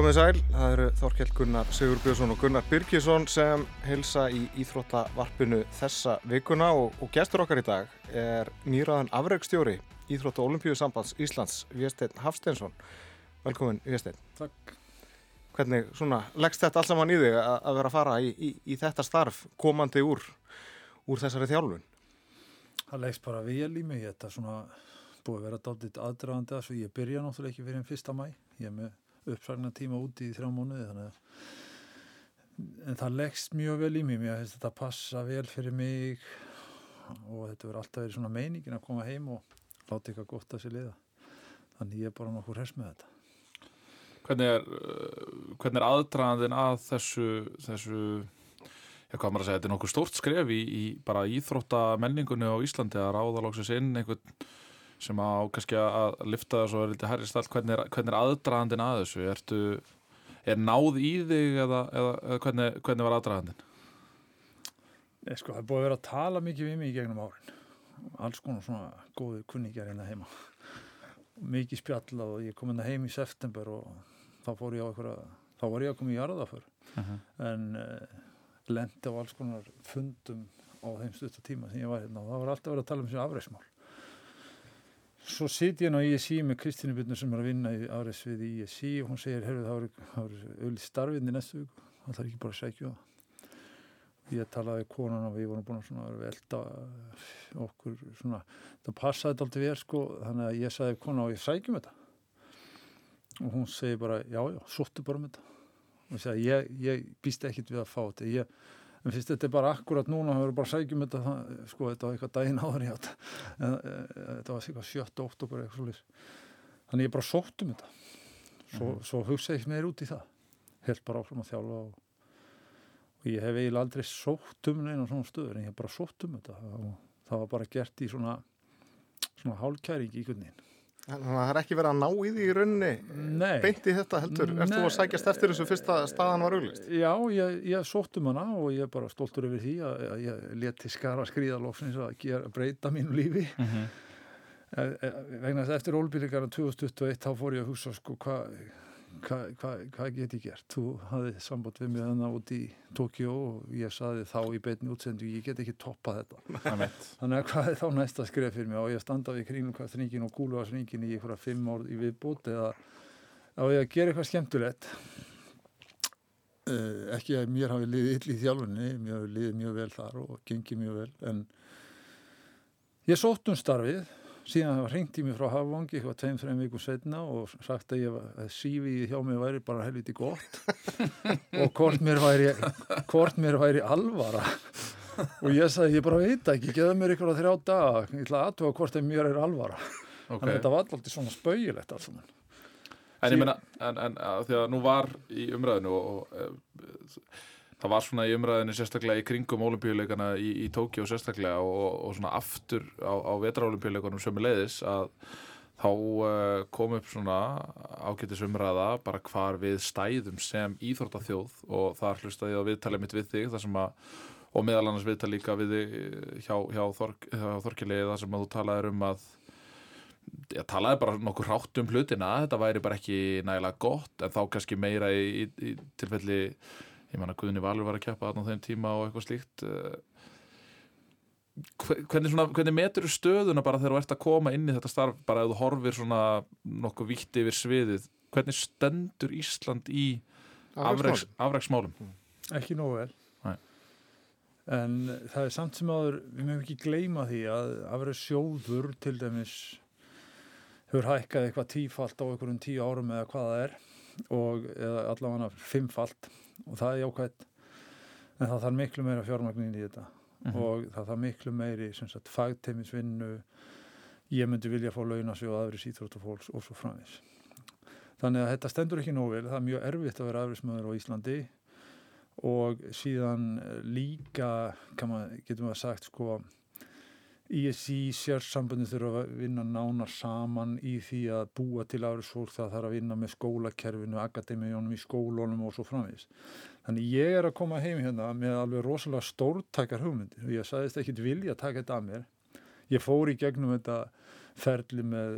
Komið sæl, það eru Þorkjell Gunnar Sigurbjörnsson og Gunnar Birkjesson sem hilsa í Íþróttavarpinu þessa vikuna og, og gestur okkar í dag er nýraðan afreikstjóri Íþrótta Olimpíu sambands Íslands, Viesteinn Hafsteinsson. Velkomin Viesteinn. Takk. Hvernig svona, leggst þetta alls saman í þig að, að vera að fara í, í, í þetta starf komandi úr, úr þessari þjálfun? Það leggst bara vel í mig, þetta svona búið að vera daldið aðdraðandi að svo ég byrja náttúrulega ekki fyrir en fyrsta mæ, ég er með uppsagna tíma úti í þrjá mánuði þannig að en það leggst mjög vel í mig, mér finnst þetta passa vel fyrir mig og þetta verður alltaf verið svona meiningin að koma heim og láta eitthvað gott að sér liða þannig ég er bara nokkur hers með þetta. Hvernig er, uh, er aðdraðandin að þessu, þessu já hvað maður að segja, þetta er nokkuð stórt skref í, í bara íþróttamenningunni á Íslandi að ráða lóksins inn einhvern sem á kannski að lifta þessu og er litið herri stall, hvernig er, er aðdraðandin að þessu, ertu er náð í þig eða, eða, eða hvernig, hvernig var aðdraðandin? Nei, sko, það er búið að vera að tala mikið við mig í gegnum árin. Alls konar svona góði kunningar hérna heima. Mikið spjall og ég kom hérna heim í september og þá fór ég á eitthvað þá var ég að koma í jarða fyrr Uh -huh. en uh, lendi á alls konar fundum á þeim stutta tíma sem ég var hérna og það var alltaf verið að tala um þessu afreismál svo sitt ég ná í ISI með Kristínu Byrnur sem er að vinna í afreisvið í ISI og hún segir, herru það voru auðvitað starfinni næstu viku, það þarf ekki bara að segja það. Ég talaði við konan og við vorum búin að velta okkur svona, það passaði alltaf við sko, þannig að ég sagði konan og ég sækjum þetta? Og hún segi bara, já já, sóttu bara með þetta. Og ég sagði, ég, ég býst ekkit við að fá þetta. Ég, en fyrst þetta er bara akkurat núna það verður bara sækjum þetta sko, þetta var eitthvað daginn áður ég átt e, e, þetta var eitthvað 7. oktober eitthvað svolítið þannig ég bara sóttum þetta svo, Mhm. svo hugsa ég meir út í það held bara áfram að þjálfa og og ég hef eiginlega aldrei sótt um neina svona stöður en ég hef bara sótt um þetta og það var bara gert í svona svona hálkæring í kunnin Þannig að það er ekki verið að ná í því í rauninni Nei, beint í þetta heldur. Erst þú að sækjast eftir þessu fyrsta staðan var auglist? já, ég, ég sótt um hana og ég er bara stoltur yfir því að, að ég leti skara skrýðalóksins að gera, breyta mínu lífi e, e, vegna þess að eftir ólbyrðingarna 2021 þá fór ég að hugsa sko hvað hvað hva, hva get ég gert? Þú hafði samband við mig þannig út í Tókjó og ég saði þá í beinni útsendu ég get ekki toppað þetta. Þannig að hvað er þá næsta skref fyrir mig? Og ég standa við kringlukastringin og gúluvarsringin í einhverja fimm ár í viðbútt eða á ég að gera eitthvað skemmtilegt? Uh, ekki að mér hafi liðið ill í þjálfunni mér hafi liðið mjög vel þar og gengið mjög vel en ég sótt um starfið síðan það var hringt í mig frá Hafvangi eitthvað tveim, þreim vikum setna og sagt að ég var, að sífið hjá mig væri bara helviti gott og hvort mér væri hvort mér væri alvara og ég sagði, ég bara veit ekki, geða mér ykkur á þrjá daga, ég ætla að aðtuga hvort að mér er alvara. Þannig Ok, að þetta var alltaf svona spauðilegt alls saman. en ég meina en, en að því að nú var í umræðinu og, og e, það var svona í umræðinu sérstaklega í kringum olimpíuleikana í, í Tókjó sérstaklega og, og svona aftur á, á vetraolimpíuleikunum sem er leiðis að þá uh, kom upp svona ágætis umræða bara hvar við stæðum sem íþróttaþjóð og þar hlustaði ég á viðtalið mitt við þig þar sem að og meðal annars viðtal líka við þig eh, hjá, hjá, Þork, hjá Þorkilegi þar sem að þú talaðir um að ég talaði bara nokkuð hrátt um hlutina þetta væri bara ekki nægilega gott en þá kannski meira í, í, í tilfelli ég manna Guðni Valur var að keppa þarna á þeim tíma og eitthvað slíkt eh, hve- hvernig, svona, hvernig metur þú stöðuna bara þegar þú ert að koma inn í þetta starf bara ef þú horfir svona nokkuð vítt yfir sviðið? Hvernig stendur Ísland í afreks, afreksmálum? Ekki nógu vel. Nei. En það er samt sem áður, við mögum ekki gleyma því að afræð sjóður til dæmis hefur hækkað eitthvað tífalt á einhverjum tíu árum eða hvað það er og allavega fimmfalt og það er jákvæmt en það þarf miklu meira fjármagnin í þetta. Og það þarf miklu meiri fagteimisvinnu ég myndi vilja fá launa sig og aðri síþróttafólks og svo framvis þannig að þetta stendur ekki nógu vel. Það er mjög erfitt að vera afrismöður á Íslandi. Og síðan eh, líka man, getum við að sagt sko ISI sérsambundin þurfa að vinna nánar saman í því að búa til afrisfólk það þarf að vinna með skólakerfinu akademíunum í skólunum og svo framvis þannig ég er að koma heim hérna með alveg rosalega stórtækar hugmyndir. Og ég sagðist ekkit vilja að taka þetta að mér. Ég fór í gegnum þetta ferli með,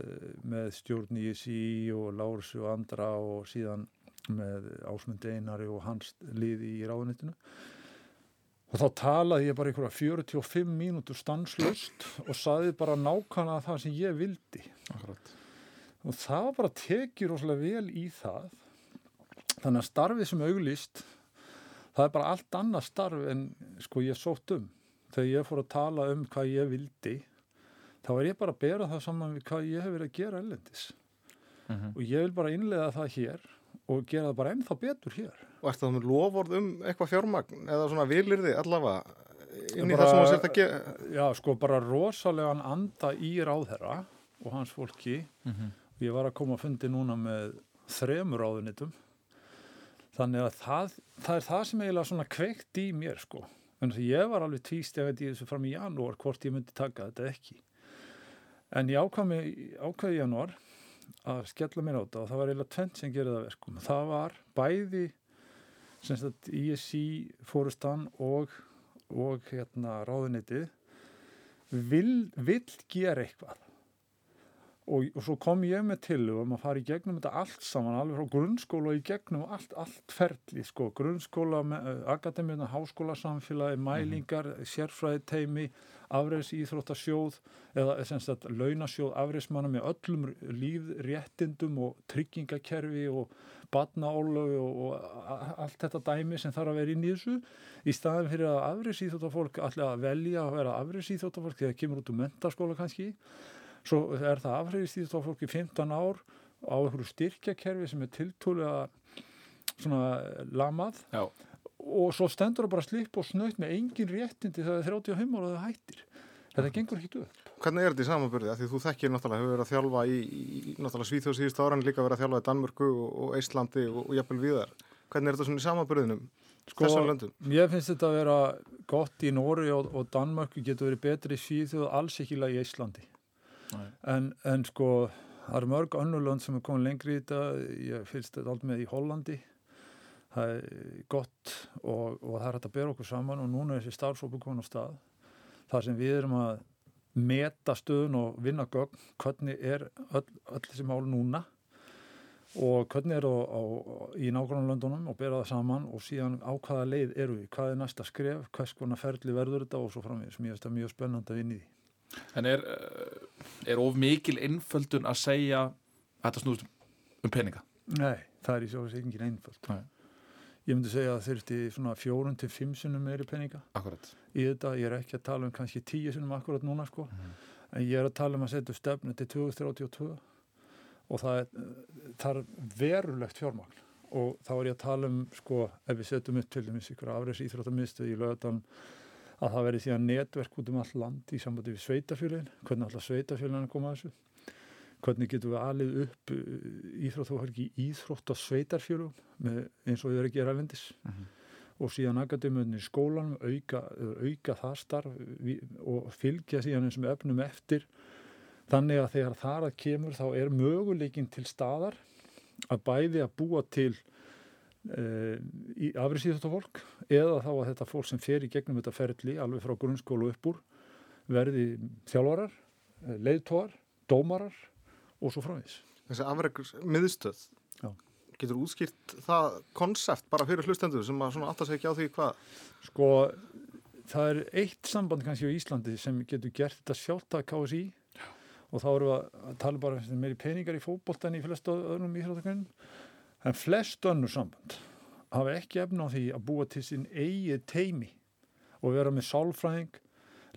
með stjórn ISI og Lársi og andra og síðan með ásmundi einari og hans liði í ráðunitinu og þá talaði ég bara einhverja 45 mínútur stanslust og saði bara nákvæmlega það sem ég vildi. Akkurat. og það bara tekið rosalega vel í það. Þannig að starfið sem auglýst það er bara allt annað starf en sko ég sótt um. Þegar ég fór að tala um hvað ég vildi þá er ég bara að bera það saman við hvað ég hef verið að gera ellendis Mhm. og ég vil bara innlega það hér og gera það bara ennþá betur hér Og ert það með lofórð um eitthvað fjármagn eða svona vilir þið allavega inn í Bara- það sem þú sért að gera? Já, sko bara rosalegan anda í ráðherra og hans fólki Mhm. ég var að koma að fundi núna með þremur ráðunitum þannig að það, það er það sem eiginlega svona kveikt í mér sko en þess að ég var alveg tvístefandi í þessu fram í janúar hvort ég myndi taka þetta ekki en ég ákvæði í janúar að skella mér á þetta og það var eiginlega tvent sem gerði það verkum það var bæði ISI fórustan og, og hérna ráðunitið vil, vill gera eitthvað og, og svo kom ég með tillögum að fara í gegnum þetta allt saman, alveg frá grunnskóla og í gegnum allt, allt ferli, sko, grunnskóla, uh, akademíuna, háskólasamfélagi, mælingar, mm -hmm. sérfræði teimi, afreis íþróttasjóð eða sem sagt launasjóð afreismanna með öllum lífréttindum og tryggingakerfi og batnaólöfi og, og allt þetta dæmi sem þarf að vera inn í þessu. Í staðin fyrir að afreis íþróttafólk allir að velja að vera afreis íþróttafólk þegar það kemur út úr mentaskóla kannski svo er það afhverjast í fólk í 15 ár á einhverju styrkjakerfi sem er tiltúlega svona lamað Já. og svo stendur það bara slipp og snöyt með engin réttindi þegar það er 35 ára og það hættir þetta gengur ekki upp Hvernig er þetta í samanbyrði? Af Því þú þekkir náttúrulega, hefur verið að þjálfa í, í náttúrulega Svíþjóð síðustu ára en líka verið að þjálfa í Danmörku og, og Íslandi og, og jafnvel viðar. Hvernig er þetta svona í samanbyrðinum? Sko? Mér finnst þetta að vera gott í Nóri og, og Danmörku getur verið betri í Svíþjóð alls ekki í Íslandi. En, en sko það eru mörg önnulönd sem er komið lengri í þetta. Ég fyrst þetta allt með í Hollandi. Það er gott og, og það er hægt að bera okkur saman og núna er þessi starfsópu komin á stað þar sem við erum að meta stöðun og vinna gögn. Hvernig er öll, öll þessi mál núna og hvernig er það í nákvæmlega löndunum og bera það saman og síðan á hvaða leið eru við, hvað er næsta skref, hvers konar ferli verður þetta og svo framvegis, mér finnst það mjög spennandi að vinni því. En er, eh, er of mikil einföldun að segja að þetta snúst um peninga? Nei, það er í svo engin einföld. Nei. Ég myndi segja að þurfti svona fjórun til fimm sinnum meiri peninga Akkurat. í þetta, ég er ekki að tala um kannski tíu sinnum akkurat núna sko, en ég er að tala um að setja stefnu til 2032 og það er, það er verulegt fjármagn og þá er ég að tala um sko, ef við setjum upp til dæmis ykkur afreis íþróttamistuð í lögadan að það verði síðan netverk út um all land í sambandi við sveitafjölin, hvernig alltaf sveitafjölin að koma að þessu? Hvernig getum við alið upp íþróttafólki í íþrótt og sveitarfjölum með, eins og við erum að gera erlendis? Mhm. og síðan akademiunni í skólanum auka, auka það starf og fylgja síðan eins og efnum eftir. Þannig að þegar þar að kemur þá er möguleikin til staðar að bæði að búa til uh, afrisíðastofólk eða þá að þetta fólk sem fer í gegnum þetta ferli alveg frá grunnskólu upp úr verði þjálfarar, leiðtóar, dómarar og svo fráins. Þessi afreiks miðstöð. Já. Getur útskýrt það konsept bara fyrir hlustendur sem að svona sig ekki á því hvað? Sko, það er eitt samband kannski á Íslandi sem getur gert þetta sjálft að KSI og þá við að tala bara um meiri peningar í fótbolt en í flestu öðrum íþróttakunum en flest önnur samband hafa ekki efna á því að búa til sín eigið teimi og vera með sálfræðing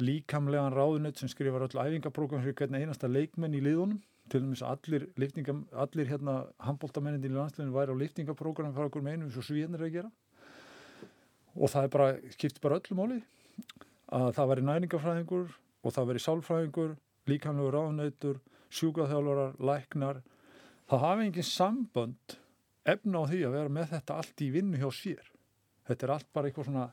líkamlegan ráðunett sem skrifar öll æfingaprógram fyrir hvernig einasta leikmenn í liðunum. Til dæmis allir, liftinga, allir hérna handbóltamennin í landsleginu væri á liftingaprógram fyrir okkur með einu eins og svíðnir að gera. Og það er bara, skiptir bara öllu máli að það veri næningafræðingur og það veri sálfræðingur líkamlegur ráðnautur, sjúkaþjálfarar læknar, það hafi engin sambönd efna á því að vera með þetta allt í vinnu hjá sér. Þetta er allt bara eitthvað svona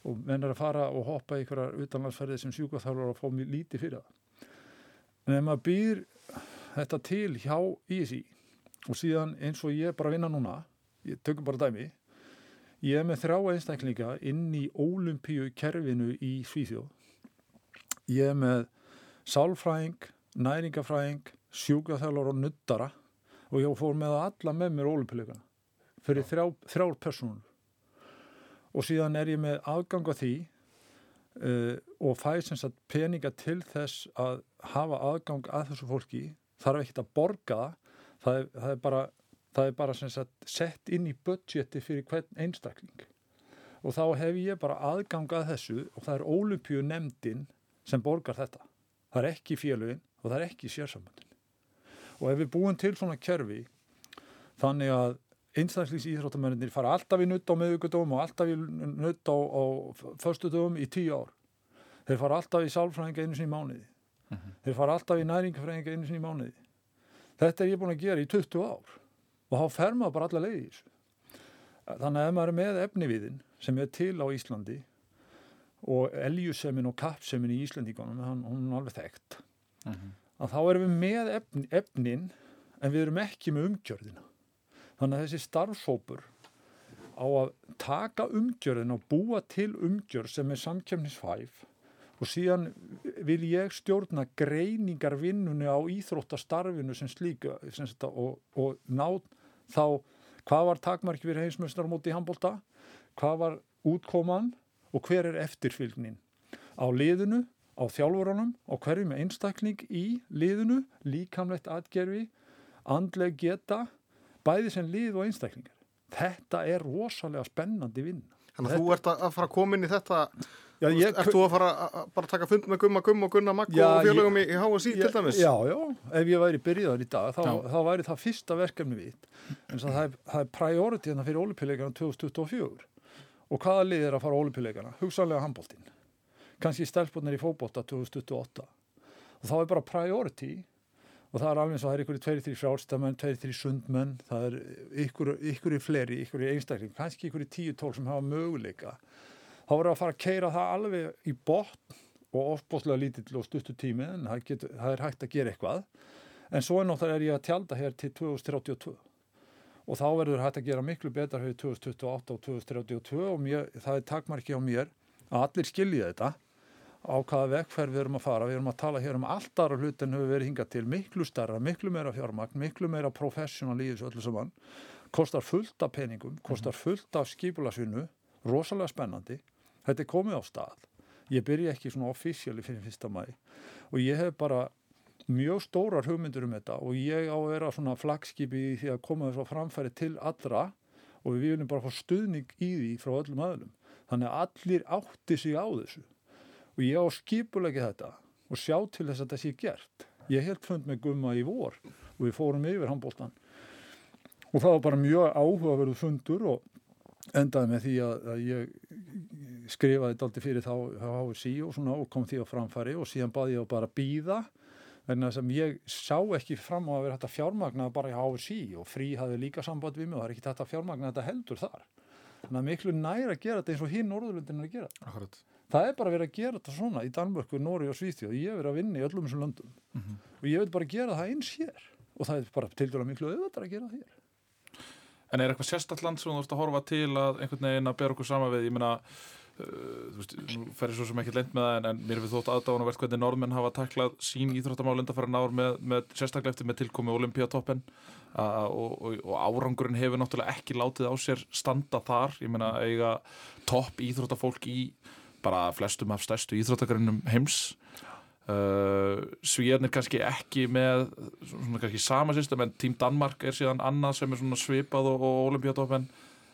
og menn er að fara og hoppa í einhverjar utanlandsferði sem sjúkaþjálfarar og fá mjög lítið fyrir það. En ef maður býr þetta til hjá ISI og síðan eins og ég er bara að vinna núna ég tökum bara dæmi Ég er með þrjá einstaklinga inn í ólimpíu kerfinu í Svíþjóð. Ég er með sálfræðing, næringafræðing, sjúkaþjálfur og nuttara og ég fór með alla með mér ólimpíuleikana. fyrir þrjá, þrjár personur og síðan er ég með afgang á því uh, og fæ sem sagt peninga til þess að hafa aðgang að þessu fólki. Þarf ekkert að borga það. Er, það er bara, það er bara sagt sett inn í budgeti fyrir hvern einstakling. Og þá hef ég bara aðgang að þessu og það er ólympíu nefndin sem borgar þetta. Það er ekki félugin og það er ekki sérsambundin og ef við búum til svona kerfi þannig að einstaklings íþróttamennir fara alltaf í nutt á meðugudum og alltaf í nutt á, á förstu dögum í tíu ár. Þeir fara alltaf í sálfræðinga einu sinni í mánuði. Þeir fara alltaf í næringafræðinga einu sinni í mánuði. Þetta er ég búin að gera í 20 ár og þá fer maður bara alla leiði í þessu. Þannig að ef maður er með efniviðin sem er til á Íslandi og eljusemin og kappsemin í Íslandíkonum hún er alveg þekkt að þá erum við með efn, efnin en við erum ekki með umgjörðina. Þannig að þessi starfsópur á að taka umgjörðin og búa til umgjörð sem er samkjöfnisfæf og síðan vil ég stjórna greiningar vinnunni á íþróttastarfinu sem slíka sem þetta, og, og ná þá hvað var takmarki fyrir heimsmjöstar mútið í handbólta, hvað var útkoman og hver er eftirfylgnin? Á liðinu, á þjálfurunum og hverju með einstakling í liðinu, líkamlegt atgerfi andleg geta bæði sem lið og einstaklingar. Þetta er rosalega spennandi vinn Þannig að þú ert að fara að koma inn í þetta Já, ég, Ert þú að fara að bara taka fund með Gumma Gumma og Gunnar Magg Já, og félögum ég- í, í HSI til dæmis? Já, já, ef ég væri byrjaðar í dag þá, þá væri það fyrsta verkefni við en það er, það er priority hérna fyrir olimpíuleikana 2024 og hvaða lið er að fara á olimpíuleikana? Hugsanlega handbóltinn kannski stelpunir í fótbolta 2028 og þá er bara priority og það er alveg eins og það er ykkur í tveiri, þrjir frjálstamenn, tveiri, þrjir sundmenn það er ykkur, ykkur í fleiri, ykkur í einstakling kannski ykkur í tíu tól sem hafa möguleika. Þá verður að fara að keira það alveg í botn og ofbóðslega lítill og stuttu tími en það, getur, það er hægt að gera eitthvað. En svo er náttúrulega ég að tjálta hér til 2032 og þá verður hægt að gera miklu betar hefur 2028 og 2032 og mér, það er takmarki á mér að allir skilja þetta á hvaða vegferð við erum að fara. Við erum að tala hér um allt aðra hlut en hefur verið hingað til. Miklu starra, miklu meira fjármagn miklu meira professional í þessu öllu saman. Kostar fullt af peningum kostar fullt af skipulasvinnu rosalega spennandi. Þetta er komið á stað. Ég byrja ekki svona offísjali fyrir fyrsta mæ og ég hef bara mjög stórar hugmyndur um þetta og ég á að vera svona flagskipi í því að koma þess að framfæri til allra og við viljum bara fá stuðning í því frá öllum aðlum þannig að allir átti sig á þessu og ég á að skipulegja þetta og sjá til þess að þetta sé gert. Ég held fund með gumma í vor og við fórum yfir handbóltan og það var bara mjög áhugaverðu fundur og endaði með því að, að ég skrifaði þetta aldrei fyrir þá HSI og, svona, og kom því á framfæri og síðan baði ég á bara býða þess að ég sá ekki fram á að vera hægt að fjármagna bara í HSI og frí hafði líka samband við mig og það er ekki hægt að fjármagna þetta heldur þar. Þannig að miklu næra að gera þetta eins og hinn Norðurlundin er að gera. Akkurat. Það er bara verið að gera þetta svona í Danmörku, Nóri og Svíþjóð. Ég hef verið að vinna í öllum þessum löndum. Og ég vil bara gera það eins hér. Og það er bara til dæla miklu auðvitað að gera það hér. En er eitthvað sérstætt land sem þú ert að horfa til að einhvern veginn að bera okkur sama við? Ég meina, uh, þú veist, nú fer ég svo sem ekki leint með það en, en mér er við þótt aðdáðan að verð hvernig norðmenn hafa taklað sín íþróttamál undanfæra náður með, með sérstaklega eftir með tilkomi Olympiatoppen og, og, og árangurinn hefur náttúrulega ekki látið á sér standa þar. Ég meina, eiga topp íþróttafólk í bara flestum af stærstu íþróttakarinn heims. Uh, Svíjarnir kannski ekki með svona kannski sama system en Team Danmark er síðan annað sem er svona svipað og, og Olympiatoppen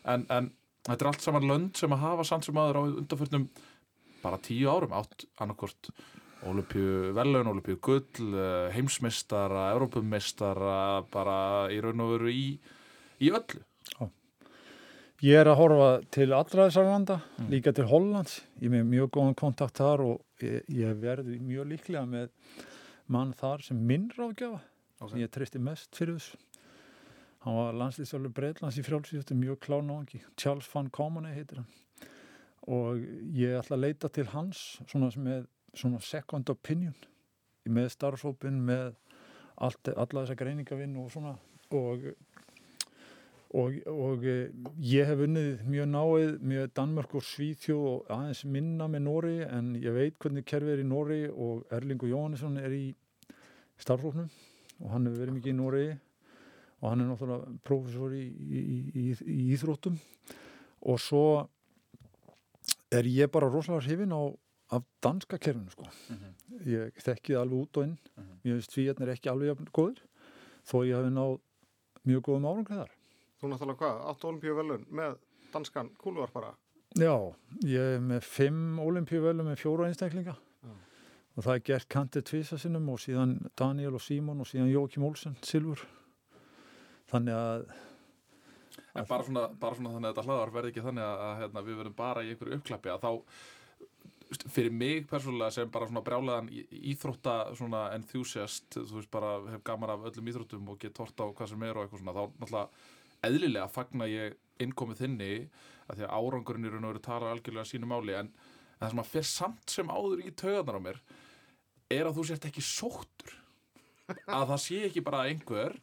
en, en þetta er allt saman lönd sem að hafa samt sem aður á undanförnum bara tíu árum átt annarkort Olympíu velun, Olympíu gull uh, heimsmeistara, Evrópumeistara bara í raun og veru í, í öllu Ég er að horfa til allra þessar landa, líka til Hollands. Ég er með mjög góðan kontakt þar og ég, ég verði mjög líklega með mann þar sem minn ráðgjafa, Ok. sem ég treysti mest fyrir þessu. Hann var landslýstjálfur Breitlands í frjálsíðustu, mjög klánáðangi. Charles van Comone heitir hann. Og ég ætla að leita til hans svona með svona second opinion með starfsópin, með allt, alla þessa greiningavinn og svona og og, og eh, ég hef unnið mjög náið með Danmörk og Svíþjóð og aðeins minna með Nóri en ég veit hvernig kerfið er í Nóri og Erlingur Jóhannesson er í starflóknum og hann hefur verið mikið í Nóri og hann er náttúrulega prófessor í, í, í, í íþróttum. Og svo er ég bara rosalega hrifin á af danska kerfinu sko. Ég þekki það alveg út og inn. Mhm. ég veist því að er ekki alveg góður þó ég hafi náð mjög góðum árangrið þar Þú náttúrulega hvað, áttu olimpíu velun með danskan kúluvarpara? Já, ég er með fimm olimpíuvelum með fjóra einstaklinga. Já. og það er gert kantið tvisa sinnum og síðan Daniel og Simon og síðan Jókim Olsen, Silfur. Þannig að En bara svona, bara svona þannig að þetta hlaðar verði ekki þannig að, að hérna, við verðum bara í einhverju uppklappi að þá fyrir mig persónulega sem bara svona brjálaðan íþrótta svona enthusiast þú veist bara hef gaman af öllum íþróttum og get hort á hvað sem er og eitthvað svona þá náttúrulega eðlilega fagna ég innkomið þinni að því að árangurinn í raun og veru tala algjörlega sínu máli en, en það sem að fer samt sem áður í taugarnar á mér er að þú sért ekki sóttur að það sé ekki bara einhver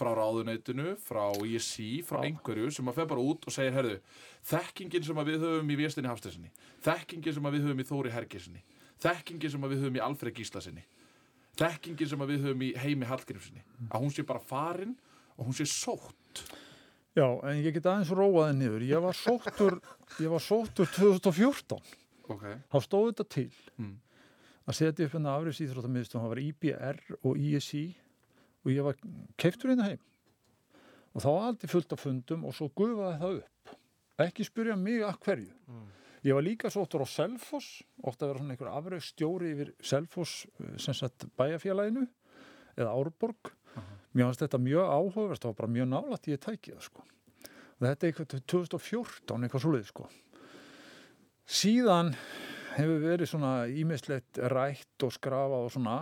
frá ráðuneytinu, frá ISI, frá einhverju sem að fer bara út og segir, herðu, þekkingin sem að við höfum í Viestinni Hafstesinni, þekkingin sem að við höfum í Þóri Hergisinni, þekkingin sem að við höfum í Alfred Gíslasinni, þekkingin sem að við höfum í Heimi Hallgrímsinni, að hún sé bara farin og hún sé sótt. Já, en ég get aðeins róaði niður. Ég var sóttur, ég var sóttur 2014 Ok. þá stóð þetta til Mm. að setja upp hérna afriðs íþróttamiðstum það var IBR og ISI og ég var keiftur hérna heim. Og þá var aldrei fullt af fundum og svo gufaði það upp. Ekki spyrja mig að hverju. Ég var líka sóttur á Selfoss. Ótti að vera svona einhver afriðs stjóri yfir Selfoss eh, sem sagt bæjarfélaginu eða Árborg mér fannst þetta mjög áhugaverst var bara mjög nálægt ég tæki það sko. Og þetta er eitthvað til 2014 eitthvað svoleið sko. Síðan hefur verið svona ímislegt rætt og skrafað og svona.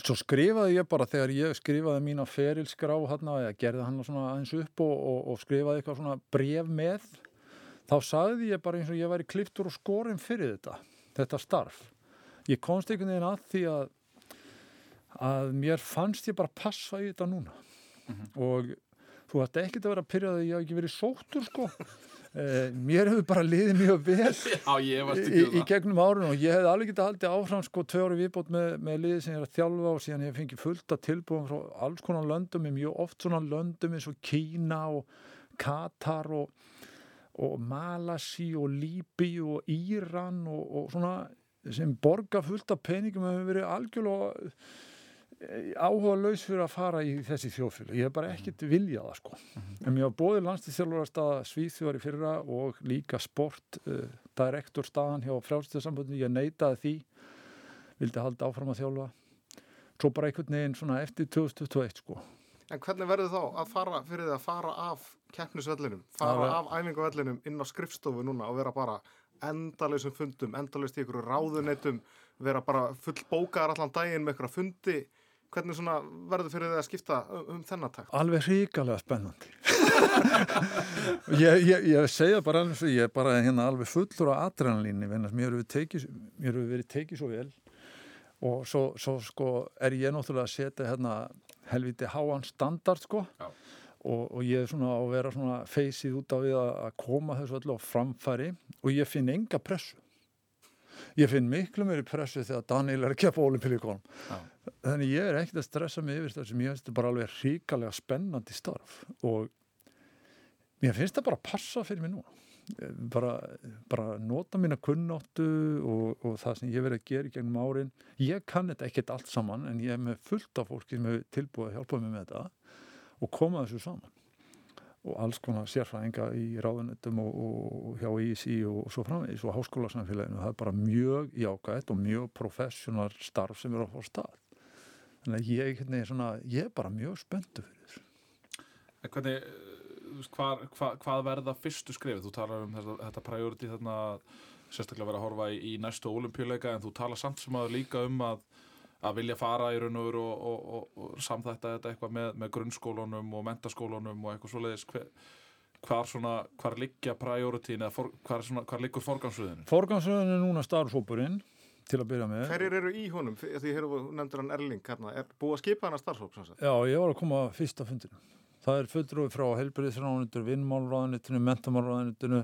Svo skrifaði ég bara þegar ég skrifaði mína ferilskrá hann eða gerði hann svona aðeins upp og, og, og skrifaði eitthvað svona bref með þá sagði ég bara eins og ég væri kliftur og skorinn fyrir þetta þetta starf. Ég komst einhvern veginn að því að að mér fannst ég bara passa í þetta núna. Og þú ætti ekkert að vera að pyrja að ég hef ekki verið sóttur sko. Eh, mér hefur bara liðið mjög vel Já, í, um í gegnum árun og ég hefði alveg getað haldið áfram sko tvö ári viðbót með, með liðið sem ég er að þjálfa og síðan ég hef fengið fullt að tilbúum frá alls konar löndum, mjög oft svona löndum eins og Kína og Katar og, og Malasi og Líbi og Íran og, og svona sem borga fullt af peningum hefur verið algjörlega áhuga laus fyrir að fara í þessi þjóðfélag ég hef bara ekkert viljað það sko. En mér var bóðið landslýstjálfarastaða Svíþjóðar í fyrra og líka sport uh, direktor staðan hjá frjálstöðsambundinu ég neitaði því vildi halda áfram að þjálfa. Svo bara einhvern veginn svona eftir 2021 sko. En hvernig verður þá að fara fyrir því að fara af keppnisvellinum, fara af æfingavellinum inn á skrifstofu núna og vera bara endalausum fundum, endalaust í ykkur ráðuneytum, vera bara full bókaðar allan daginn með ykkur fundi, hvernig svona verður fyrir því að skipta um, um þennan takt? alveg hrikalega spennandi ég, ég, ég segja bara alveg svo, ég er bara hérna alveg fullur á adrenalínu mér hefur verið verið tekið svo vel og svo, svo sko er ég náttúrulega að setja hérna helviti háan standard sko Já. og, og ég er svona að vera svona feysið út á við að, að koma þessu öllu á framfæri og ég finn enga pressu ég finn miklu meiri pressu þegar Daniel er að keppa olimpíuleikonum Já. Þannig ég er ekkert að stressa mig yfir þessum ég finnst þetta bara alveg ríkalega spennandi starf og mér finnst það bara að passa fyrir mig Eh, bara, bara nota mína kunnáttu og, og það sem ég verið að gera í gegnum árin. Ég kann þetta ekkert allt saman en ég er með fullt af fólki sem hefur tilbúið að hjálpa mig með þetta og koma þessu saman. Og alls konar sérfræðinga í ráðunetum og, og hjá ISI og, og svo framvegis og háskólasamfélaginu. Það er bara mjög jákvægt og mjög professional starf sem er að fá stað þannig að ég, hérna, svona, ég er bara mjög spenntu fyrir þessu hvernig, eh, þú veist, hvað, hvað, hvað verða fyrstu skrifið? Þú talar um þetta, þetta priority þarna að sérstaklega vera að horfa í, í næstu olimpíuleika en þú talar samt sem að líka um að, að vilja fara í raun og veru og, og, og, og samþætta þetta eitthvað með, með grunnskólunum og mentaskólunum og eitthvað svoleiðis hver, hvar svona, hvar liggja prioritín eða for, hvar, svona, hvar liggur forgangsröðinu? Forgangsröðin er núna starfsópurinn til að byrja með Hverjir eru í honum? Því hér nefndir hann Erling, hérna, er búið að skipa hann að sagt? Já, ég var að koma fyrst að fundinu. Það er fulltrúi frá helbriðisráðunitinu, vinnmálráðunitinu, mentamálráðunitinu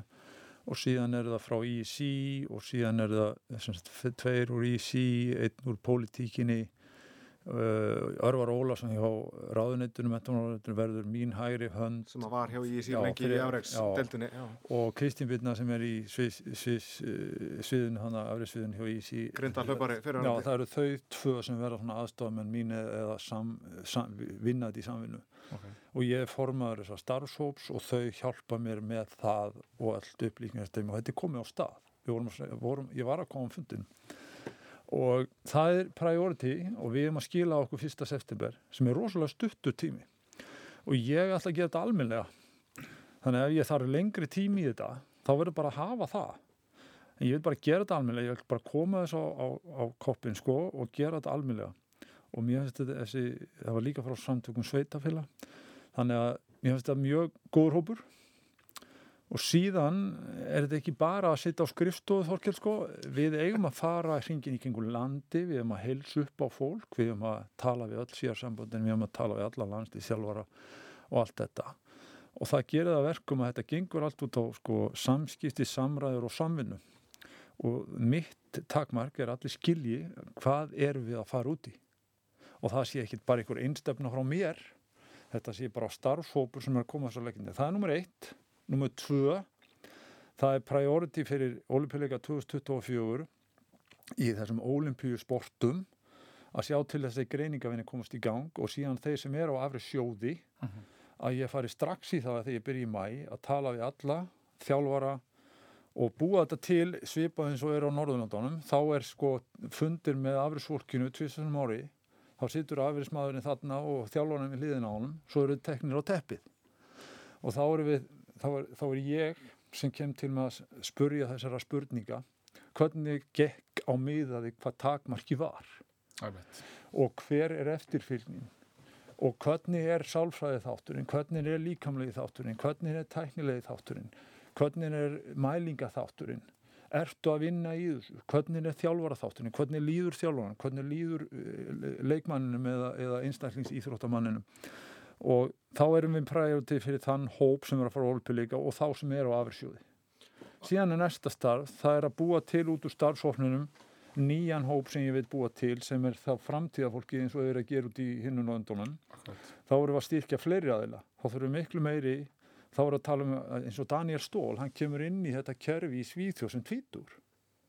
og síðan er það frá ISI og síðan er það sagt, tveir úr ISI, einn úr pólitíkinni, Uh, Örvar Ólason hjá ráðuneytunum verður mín hægri hönd sem að var hjá í síðan lengi í fyrir- afreiks já. deltunni já. og Kristín Birna sem er í svið, svið, sviðun, hana afriðsviðun hjá fyrir Já, það eru þau tvö sem svona aðstofamenn mín eða sam, sam, vinnað í samvinnu Ok. og ég formaður þessar starfshóps og þau hjálpa mér með það og allt upplýkningasteymi og þetta er komið á stað vorum, að vorum, ég var að koma á fundin og það er priority og við erum að skila okkur fyrsta september sem er rosalega stuttur tími. Og ég ætla að gera þetta almennlega þannig að ef ég þarf lengri tími í þetta þá verður bara að hafa það. En ég vil bara gera þetta almennlega ég vil bara koma þess á, á, á koppin sko og gera þetta almennlega og mér finnst þetta þessi, það var líka frá samtökum sveitafélag þannig að mér finnst þetta mjög góður hópur og síðan er þetta ekki bara að sitja á skrifstofu Þorkel sko, við eigum að fara hringin í kringu landi, við eigum að heilsa upp á fólk, við eigum að tala við öll síðarsambundin, við eigum að tala við alla landslið sjálfara og allt þetta. Og það gerir það að verkum að þetta gengur allt út á sko, samskipti, samræður og samvinnu. Og mitt takmark er allir skilji hvað erum við að fara út í. Og það sé ekki bara einhver einstefna frá mér. Þetta sé bara starfshópur sem er að koma þessar leikindi. Það er nummer eitt nummer tvö það er priority fyrir olimpíuleika 2024 í þessum olimpíu sportum að sjá til þess að greiningavinni komast í gang og síðan þeir sem eru á afri sjóði að ég fari strax í það þegar ég byrja í mæ að tala við alla þjálfara og búa þetta til svipað eins og er á Norðurlandunum þá er sko fundir með afrisfólkinu tvistunum ári. Þá situr afrismadurinn þarna og þjálfarinn við hliðina á honum. Svo eru teknir á teppið. Og þá er, við, þá er, þá er ég sem kem til með að spurja þessara spurninga hvernig gekk á miðaði hvað takmarki var? Æmitt. og hver er eftirfylgnin? Og hvernig er sálfræði þátturinn, hvernig er líkamlegi þátturinn, hvernig er tæknilegi þátturinn, hvernig er mælinga þátturinn, ertu að vinna í þessu, hvernig er þjálfara þátturinn, hvernig líður þjálfaran, hvernig líður eh, leikmanninum eða, eða einstaklingsýþróttamanninum og þá erum við priority fyrir þann hóp sem er að fara á olpilíka og þá sem er á afrisjóði. Síðan er næsta starf, það er að búa til út úr starfsóknunum nýjan hóp sem ég veit búa til sem er þá framtíðafólki eins og þau eru að gera út í hinnun og öndunum. Þá erum við að styrkja fleiri aðila. Þá þurfum við miklu meiri þá erum við að tala um eins og Daniel Stól hann kemur inn í þetta kerfi í Svíþjóð sem tvítur.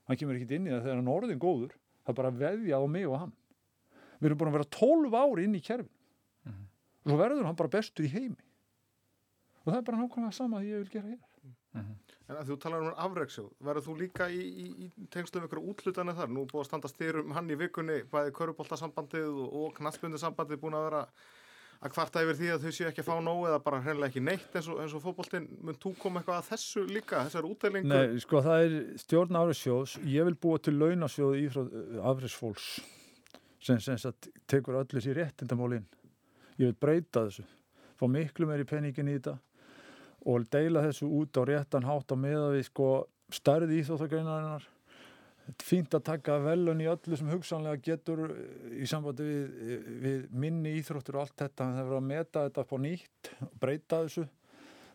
Hann kemur ekki inn í það þegar hann orðin góður það er bara að veðja á mig og hann. Við erum búin að vera 12 ári inn í kerfin og svo verður hann bara bestur í heimi og það er bara nákvæmlega sama því ég vil gera hér En að þú talar um afreiksjóð, verður þú líka í, í, í tengslum ykkur útlutanir þar? Nú búið að standa styr um hann í vikunni, bæði köruboltasambandið og, og knattbundisambandið búin að vera að kvarta yfir því að þau séu ekki að fá nóg eða bara hreinlega ekki neitt eins og, eins og fótboltinn. Mun þú koma eitthvað að þessu líka, þessar útdelingu? Nei, sko það er stjórn afræðsjóðs ég vil búa til launasjóð ég vil breyta þessu. Fá miklu meiri peningin í þetta og deila þessu út á réttan hátt á meða við sko stærði íþóttagreinarinnar fínt að taka velun í öllu sem hugsanlega getur í sambandi við, við minni íþróttur og allt þetta, það verður að meta þetta á nýtt og breyta þessu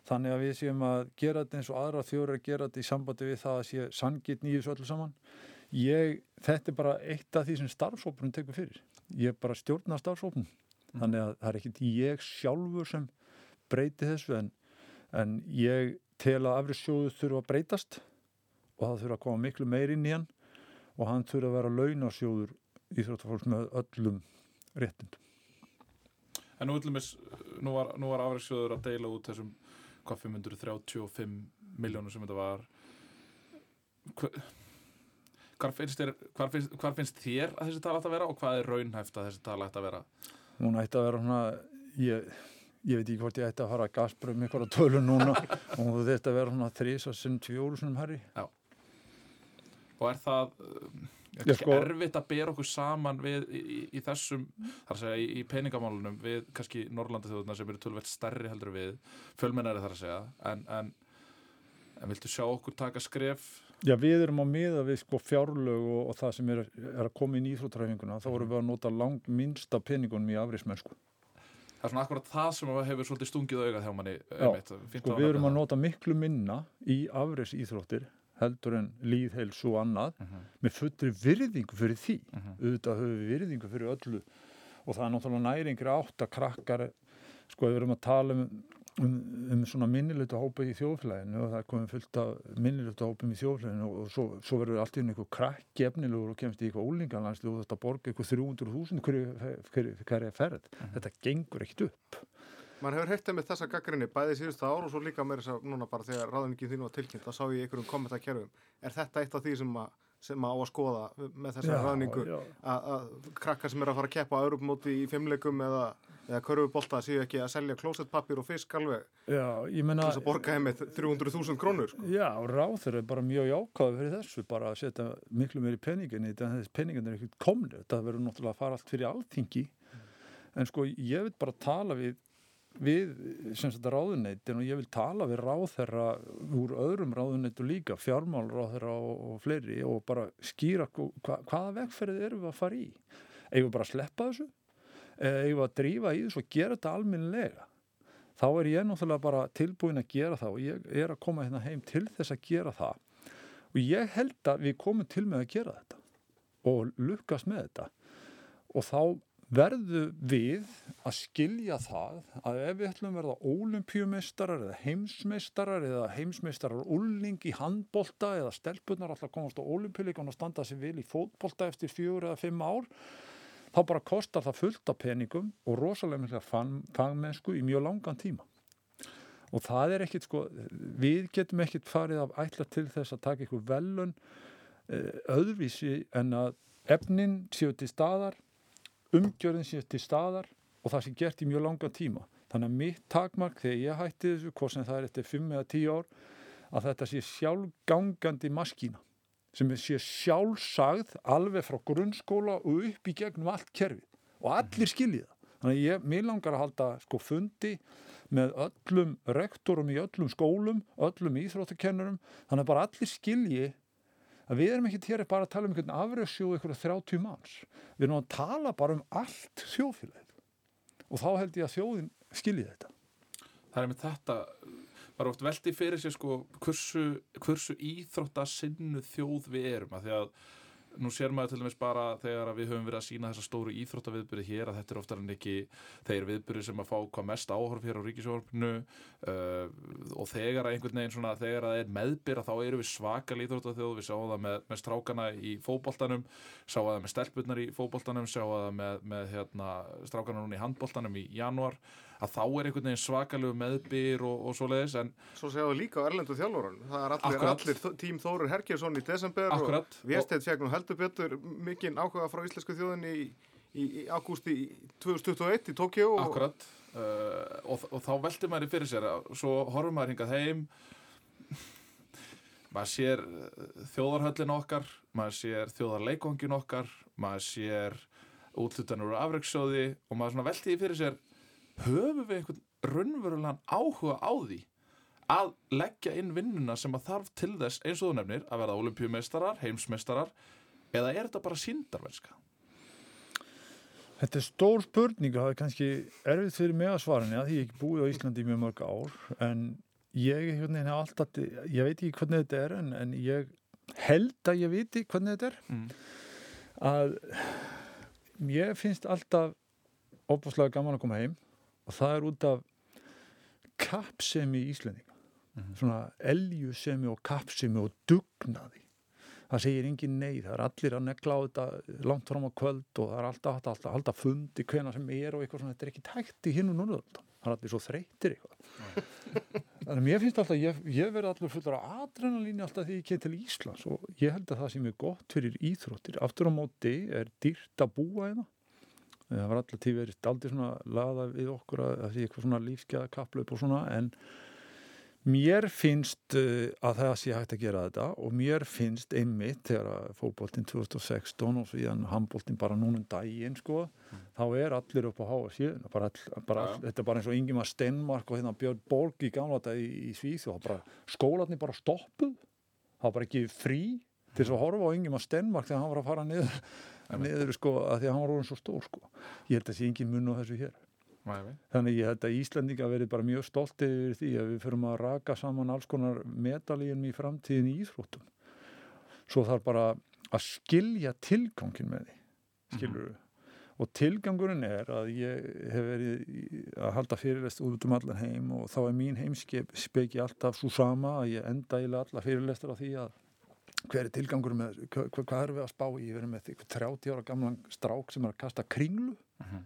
þannig að við séum að gera þetta eins og aðra þjóður að gera þetta í sambandi við það að sé sangitt nýjus öllu saman. Ég, þetta er bara eitt af því sem starfsópunum tekur fyrir. Ég er bara stjórna starfsópunum þannig að það er ekkit ég sjálfur sem breyti þessu en, en ég tel að afri sjóðu þurfa að breytast og það þurfa að koma miklu meir inn í hann og hann þurfa að vera launasjóður íþróttafólks með öllum réttindum. En nú, villumis, nú var, var afræksjóður að deila út þessum hvað 535 miljónum sem þetta var Hva- hvar finnst, þér, hvar, finnst, hvar finnst þér að þessi tala ætti að vera og hvað er raunhæft að þessi tala ætti að vera Hún ætti að vera svona, ég, ég veit ekki hvort ég ætti að fara að gasbröðum ykkur á tölu núna. Og hún þetta að vera svona þrís og sinn tjóru sem herri. og er það um, er Já, sko- erfitt að bera okkur saman við í, í, í þessum þar að segja í, í peningamálunum við kannski Norrlandi þjóðuna sem eru tölvelt stærri heldur við fjölmennari þar að segja. En, en, en viltu sjá okkur taka skref Já, við erum á miða við sko fjárlög og, og það sem er, er að koma inn í íþróttræfinguna, þá erum við að nota langt minnsta peningunum í afrismennsku. það er svona akkurat það sem hefur svolítið stungið augað hjá manni Já, Sko við erum að nota miklu minna í afreis íþróttir heldur en líðheilsu og annað það. Mhm, með fullri virðingu fyrir því mhm. auðvitað höfum við virðingu fyrir öllu og það er náttúrulega næringri átt að krakkar sko við erum að tala um, um, um svona minnilutu hópa í þjóðfélaginu og það er komið fullt af minnilutu hópum í þjóðfélaginu og, og svo, svo verður allt í einhver krakk efnilegur og kemst í eitthvað úlingarlandslu og þetta borga eitthvað 300.000 hverju, hverju, hverju ferð. Þetta gengur ekkit upp. Man hefur heitt með þessa gaggrinni bæði síðustu ár og svo líka með þess að núna bara þegar ráðningin þínu var tilkynnt þá sá ég einhverjum kommentarkerfum. Er þetta eitt af því sem að, sem að á að skoða með þessa ráðningu? að krakkar sem er að fara að keppa á örupmóti í fimmleikum eða, eða körfubolta séu ekki að selja klósettpapir og fisk alveg til þess að borga heim með 300.000 krónur? Sko. Já, ráður er bara mjög jákáð fyrir þessu, bara að setja miklu meiri peningin í þessi peningin er ekkert komnið, þetta verður náttúrulega að fara allt fyrir alþingi en sko ég vil bara tala við við ráðuneytin og ég vil tala við ráðherra úr öðrum ráðuneytu líka, fjármálráðherra og, og fleiri og bara skýra hva, hvaða vegferðið eru við að fara í eigum við bara að sleppa þessu eigum að drífa í þessu og gera þetta alminlega þá er ég náttúrulega bara tilbúin að gera það og ég er að koma hérna heim til þess að gera það. Og ég held að við komum til með að gera þetta og lukkast með þetta. Og þá verðu við að skilja það að ef við ætlum að verða ólimpíumeistarar eða heimsmeistarar eða heimsmeistarar úlning í handbolta eða stelpunar alltaf komast á ólimpíuleikum og standa sér vil í fótbolta eftir fjögur eða fimm ár þá bara kostar það fullt af peningum og rosalega mikla fangmennsku í mjög langan tíma og það er ekkit sko við getum ekkit farið af ætla til þess að taka ykkur velun eh, öðruvísi en að efnin séu til staðar umgjörðin sé til staðar og það sé gert í mjög langa tíma. Þannig að mitt takmark þegar ég hætti þessu, hvort sem það er eftir 5 eða 10 ár, að þetta sé sjálfgangandi maskína sem sé sjálfsagð alveg frá grunnskóla og upp í gegnum allt kerfið. Og allir skiljið það. Þannig ég, mér langar að halda sko fundi með öllum rektorum í öllum skólum, öllum íþróttakennurum, þannig að bara allir skilji að við erum ekki hér bara að tala um einhvern afröðsjóð eitthvað 30 manns. Við erum að tala bara um allt þjóðfélagið. Og þá held ég að þjóðin skilji þetta. Það er með þetta bara oft veldi fyrir sig sko hversu, hversu íþróttasinnu þjóð við erum. Að því að nú sér maður til dæmis bara þegar við höfum verið að sína þessa stóru íþróttaviðbyrði hér að þetta er oftar en ekki þeir viðbyrði sem að fá hvað mest áhorf hér á ríkisjórfinu uh, og þegar að einhvern veginn svona þegar að það er meðbyrða þá eru við svakal íþróttathjóð við sjáum það með, með strákana í fókbóltanum sjáum það með stelpunnar í fókbóltanum sjáum það með, með hérna, strákana núna í handbóltanum í januar að þá er einhvern veginn svakalegu meðbyr og, og svo leiðis en Svo séu við líka á Erlendu þjálfóran það er allir, allir tím Þórur Hergjesson í desember Akkurat. og Viestedt fegn og heldur betur mikinn áhuga frá íslensku þjóðinni í, í, í ágústi 2021 í Tókjó Akkurat. Uh, og, og þá veldur maður í fyrir sér svo horfum maður hingað heim. Maður sér uh, þjóðarhöllin okkar maður sér þjóðarleikongin okkar maður sér útlutanur og afreiksjóði og maður veldur í fyrir sér höfum við einhvern raunverulegan áhuga á því að leggja inn vinnuna sem að þarf til þess eins og þú nefnir að verða olimpíumeistarar, heimsmeistarar eða er þetta bara síndarverska? Þetta er stór spurning og það er kannski erfitt fyrir mig að svara henni að ég ekki búið á Íslandi mjög mörg ár en ég, hvernig, alltaf, ég veit ekki hvernig þetta er en, en ég held að ég viti hvernig þetta er mm. að ég finnst alltaf óbúslega gaman að koma heim og það er út af kapsemi í Íslandinga mm -hmm. svona eljusemi og kapsemi og dugnaði. Það segir engin nei, það er allir að negla á þetta langt fram á kvöld og það er alltaf, alltaf, alltaf, alltaf fundi hvena sem er og eitthvað svona, þetta er ekki tækt í hinn og núna það er allir svo þreytir eitthvað. Þannig að mér finnst alltaf ég, ég verði allir fullur af adrenalínu alltaf því ég kem til Íslands og ég held að það sem er gott fyrir íþróttir. Aftur á móti er dýrt að búa eða það var alltaf tíð verið aldrei svona laða við okkur að sé eitthvað svona lífsgæða kaplaup og svona en mér finnst uh, að það sé hægt að gera þetta og mér finnst einmitt þegar fókbóltinn 2016 og svo íðan handbóltinn bara núnum daginn sko mm. þá er allir upp á háa síðan bara all, bara all, þetta er bara eins og Ingemar Stenmark og hérna Björn Borg í gamla þetta í, í Svíð og skólarnir bara stoppuð það var bara ekki frí til þess að horfa á Ingemar Stenmark þegar hann var að fara niður niður sko að því að hann var orðin svo stór sko. Ég held að það sé engin mun á þessu hér. Mæmi. þannig ég held að Íslandinga verið bara mjög stolt yfir því að við förum að raka saman alls konar medalíum í framtíðin í Íþróttum. Svo þarf bara að skilja tilgangin með því skilur við mm og tilgangurinn er að ég hef verið að halda fyrirlest út um allan heim og þá er mín heimskip speki alltaf svo sama að ég enda eiginlega alla fyrirlestur á því að hver er tilgangur með, hva, hva- hvað erum við að spá í, við erum með eitthvað 30 ára gamlan strák sem er að kasta kringlu Mhm.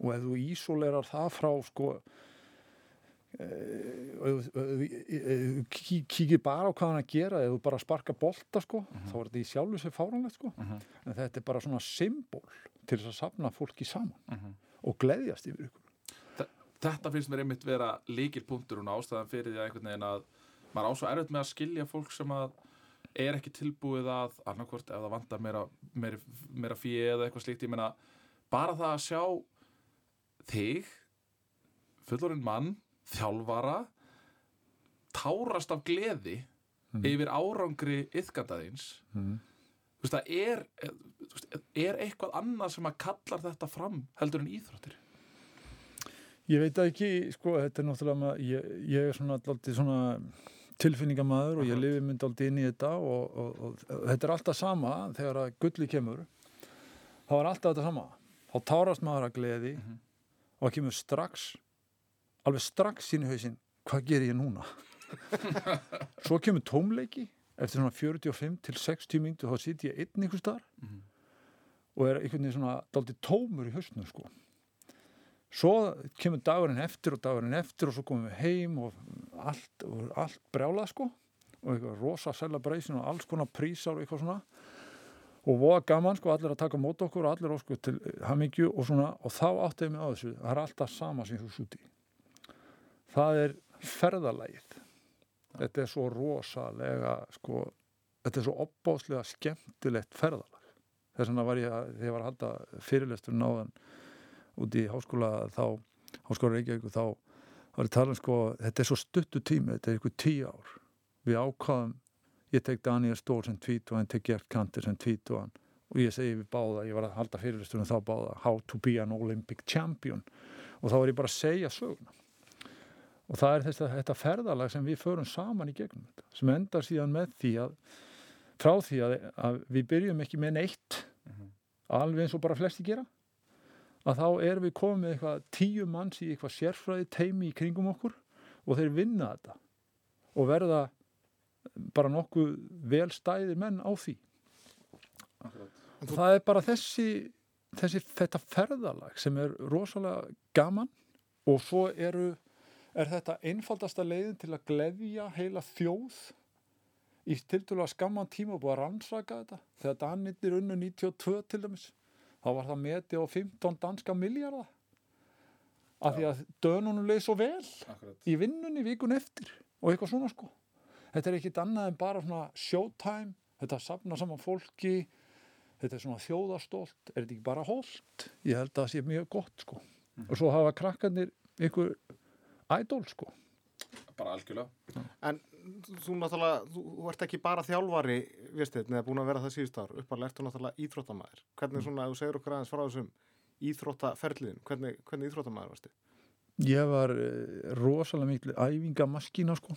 og ef þú ísólerar það frá sko og ef þú- þú kí- kíkir bara á hvað hann að gera ef þú bara sparka bolta sko þá er þetta í sjálfu sér fáranlegt sko Mhm. en þetta er bara svona symbol til þess að safna fólki saman Mhm. og gleðjast yfir ykkur þetta finnst mér einmitt vera líkil punktur og ástæðan fyrir því að einhvern veginn að maður á svo erfitt með að skilja fólk sem að er ekki tilbúið að annarkvort ef það vantar meira, meira, meira fíi eða eitthvað slíkt, ég meina bara það að sjá þig fullorinn mann þjálfara tárast af gleði yfir árangri yðgandaðins mm. þú veist, það er eh, veist, er eitthvað annað sem að kallar þetta fram heldur en íþróttir? Ég veit ekki, sko, þetta er náttúrulega ég, ég er svona, dálítið svona tilfinningamæður og ég lifi mynd dálítið inn í þetta og, og, og, þetta er alltaf sama þegar að gulli kemur þá er alltaf þetta sama þá tárast maður að gleði Mhm. og það kemur strax alveg strax inn í hausinn hvað ger ég núna svo kemur tómleiki eftir svona 45 til 60 mínútur þá sýt ég einn einhvers staðar Mhm. og er einhvern veginn svona dálítið tómur í hausnum sko svo kemur dagurinn eftir og dagurinn eftir og svo komum við heim og allt, og allt brjálað sko. Og eitthvað rosa celebration og alls konar prísar og eitthvað svona. Og voða gaman sko, allir að taka mót okkur og allir ósku til hamingju og svona. Og þá átti ég mig á þessu, það er alltaf sama sem þú súti það er ferðalægið þetta er svo rosalega sko, þetta er svo opbáslega skemmtilegt ferðalag. Þess vegna var ég að, þegar ég var að halda fyrirlestur náðan út í háskóla þá, háskóla Reykjavík og þá var ég að tala um sko, þetta er svo stuttu tími, þetta er ykkur tíu ár. Við ákvaðum, ég tek Daniel Stór sem tvít og hann tek Gert Kanter sem tvít og ég segi við báða, ég var að halda fyrirlistunum þá báða, how to be an Olympic champion. Og þá var ég bara að segja söguna. Og það er þess að þetta ferðalag sem við förum saman í gegnum þetta, sem endar síðan með því að frá því að, að við byrjum ekki með neitt. Mhm. alveg eins og bara flesti gera að þá erum við komið með eitthvað tíu manns í eitthvað sérfræði teimi í kringum okkur og þeir vinna þetta og verða bara nokkuð vel stæðir menn á því. Og það er bara þessi, þessi þetta ferðalag sem er rosalega gaman og svo eru er þetta einfaldasta leiðin til að gleðja heila þjóð í tildulega skamman tíma og búið að rannsaka þetta. Þegar Danittir unnu 92 til dæmis þá var það metið á 15 danska miljardar af því að dönunum leið svo vel Akkurat. í vinnunni vikun eftir og eitthvað svona sko. Þetta er ekkit annað en bara svona showtime. Þetta safna saman fólki. Þetta er svona þjóðastólt er þetta ekki bara holt ég held að það sé mjög gott sko. Og svo hafa krakkarnir ykkur ædol sko. Bara algjörlega. En þú náttúrulega, þú, þú ert ekki bara þjálfari, viðst þið, neða búin að vera það síðust ár, uppalega ertu náttúrulega íþróttamæður. Hvernig svona, ef þú segir okkur aðeins frá þessum íþróttaferliðin, hvernig, hvernig íþróttamæður varstu? ég var uh, rosalega miklu æfingamaskína sko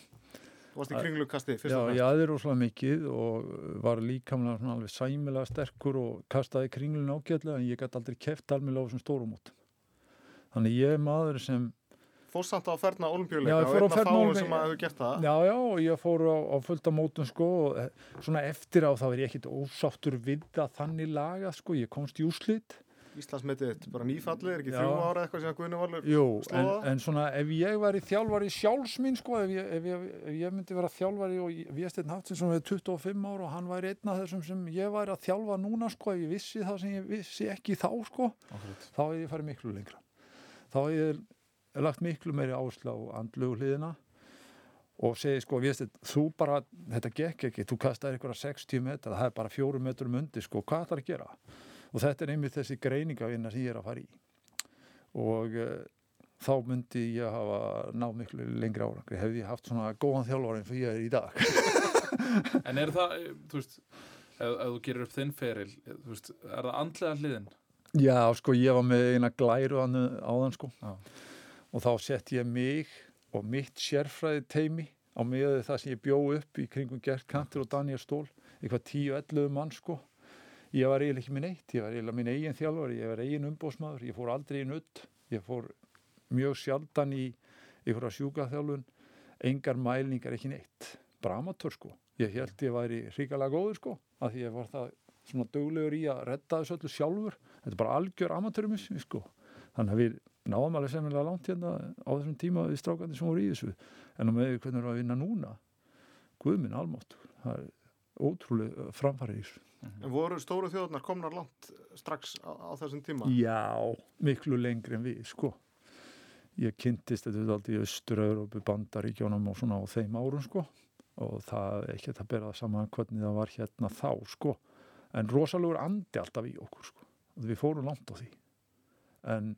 Þú varst í kringlukasti fyrst Já, og ég fremst. aði rosalega mikið og var líkamlega svona alveg sæmilega sterkur og kastaði kringlun ágætlega en ég gæti aldrei keft alveg á þessum stórum út. Þannig ég er maður sem, Fórst samt á ferna Já, olimpíuleika og fór á einn af ferð fáum sem að hefur gert það. já, já, og ég fór á, á fullta mótum sko og eh, svona eftir á þá er ég ekkit ósáttur við það þannig laga sko, ég komst í úslit. Íslandsmetið, bara nýfallið, er ekki þrjú ára eitthvað sem að Guðni Valur Jú, en, en svona ef ég væri þjálfari sjálfs mín sko, ef ég, ef ég, ef ég myndi vera þjálfari og Vésteinn Haftinsson við 25 ára og hann væri einn af þessum sem ég væri að þjálfa núna sko, ef ég vissi það sem ég vissi ekki þá sko, Akkurat. þá hefði ég farið miklu lengra. Þá hefði ég lagt miklu meiri áherslu á andlugu hliðina og segi sko, Vésteinn, þú bara, þetta gekk ekki, þú kastaði eitthvað 60 metra, það er bara fjórum metrum undir sko, hvað ætlar að gera? Og þetta er einmitt þessi greiningavinna sem ég er að fara í og uh, þá myndi ég hafa náð miklu lengri árangri hefði ég haft svona góðan þjálfari eins og ég er í dag En er það, þú veist, ef, ef þú gerir upp þinn feril, þú veist, er það andlega hliðin? Já, sko, ég var með eina glæru áðan sko Já. Og þá sett ég mig og mitt sérfræði teimi á miðað við það sem ég bjó upp í kringum Gert Kantur og Daniel Stól eitthvað 10-11 mann sko ég var eiginlega ekki minn eitt, ég var eiginlega minn eigin þjálfari, ég var eigin umbósmaður, ég fór aldrei í nutt, ég fór mjög sjaldan í ykkur að sjúka þjálfun, engar mælningar ekki neitt, bara amatör sko. Ég held ég væri hrikalega góður sko, að því ég var það svona döglegur í að redda þessu öllu sjálfur, þetta er bara algjör amatörum sko. Þannig að við náðum alveg semnilega langt hérna á þessum tíma við strákandi sem voru í þessu, en á með hvernig við erum að vinna núna, guðminn almátt, það er ótrúlega framfarið í þessu. En voru stóru þjóðunar komnar langt strax á, á þessum tíma? Já, miklu lengri en við, sko. Ég kynntist þetta aldrei í Östur-Európu, Bandaríkjónum og svona á þeim árum, sko. Og það er ekki að það saman hvernig það var hérna þá, sko. En rosalegur andi alltaf í okkur, sko. Við fórum langt á því. En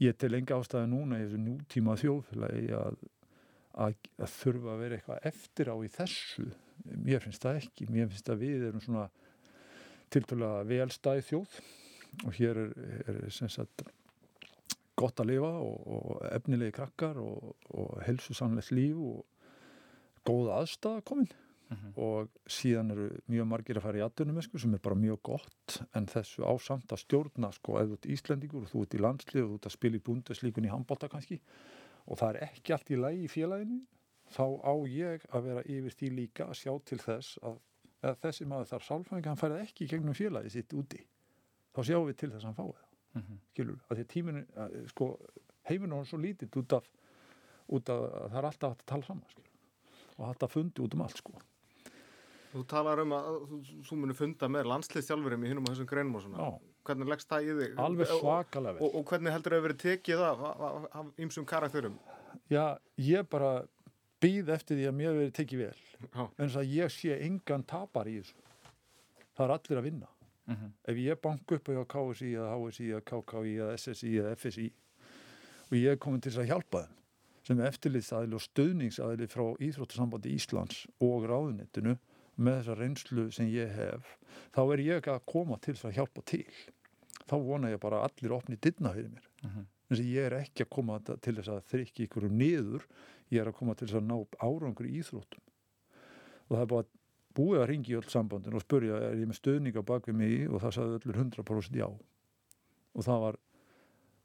ég til enga ástæði núna í þessu nútíma þjóðfélagi að, að, að þurfa að vera eitthvað eftir á í þessu. Mér finnst það ekki. Mér finnst að við erum svona tiltölulega velstæði þjóð og hér er, er sagt, gott að lifa og, og efnilegi krakkar og, og helsusamlegt líf og góða aðstæða komin uh -huh. og síðan eru mjög margir að fara í aðdunum sem er bara mjög gott en þessu ásamt að stjórna sko eða þú ert Íslandingur og þú ert í landslið og þú ert að spila í bundeslíkun í handbólta kannski og það er ekki allt í lægi í félaginu þá á ég að vera yfir því líka að sjá til þess að að þessi maður þar sálfræðing hann færði ekki gegnum félagi sitt úti. Þá sjáum við til þess að hann fái það. Mm -hmm. skilur, að því að tíminu að, sko, heiminu er svo lítið út af út af að það er alltaf að tala saman skilur, og alltaf fundi út um allt sko Þú talar um að þú, þú munir funda með landsliðstjálfurum í hinnum á þessum greinum og svona Já. hvernig leggst það í þig? Alveg svakalega vel og, og hvernig heldur þau verið tekið af, af, af ýmsum karakterum? Já, ég bara býð eftir því að mér verið tekið vel Já. en þess að ég sé engan tapar í þessu það er allir að vinna mhm. -huh. ef ég bank upp á KSI eða HSI eða KKI eða SSI eða FSI og ég er komin til þess að hjálpa þeim sem eftirlitsaðili og stöðningsaðili frá Íþróttasambandi Íslands og ráðunettinu með þessa reynslu sem ég hef þá er ég að koma til þess að hjálpa til. Þá vona ég bara allir opni dittna fyrir mér. Uh -huh. en ég er ekki að koma til þess að þrykja ykkur um niður ég er að koma til þess að ná árangur í Íþróttum. Og það er bara búið að ringi öll sambandin og spurja er ég með stöðninga bak við mig? Og það sagði öllur 100% já. Og það var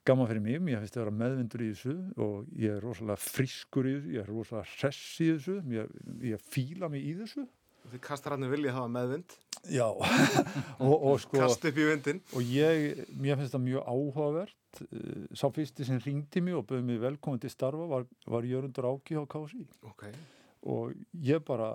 gaman fyrir mig, ég finnst að vera meðvindur í þessu og ég er rosalega friskur í þessu, ég er rosalega hress í þessu ég, ég fíla mig í þessu Þið kastar hann vilja hafa meðvind. Já. Og, og sko Kast upp í vindin og ég, mér finnst það mjög áhugavert. Eh, sá fyrsti sem ringdi mig og bauði mig velkominn til starfa var, var Jörgundur Áki á KSI okay. og ég bara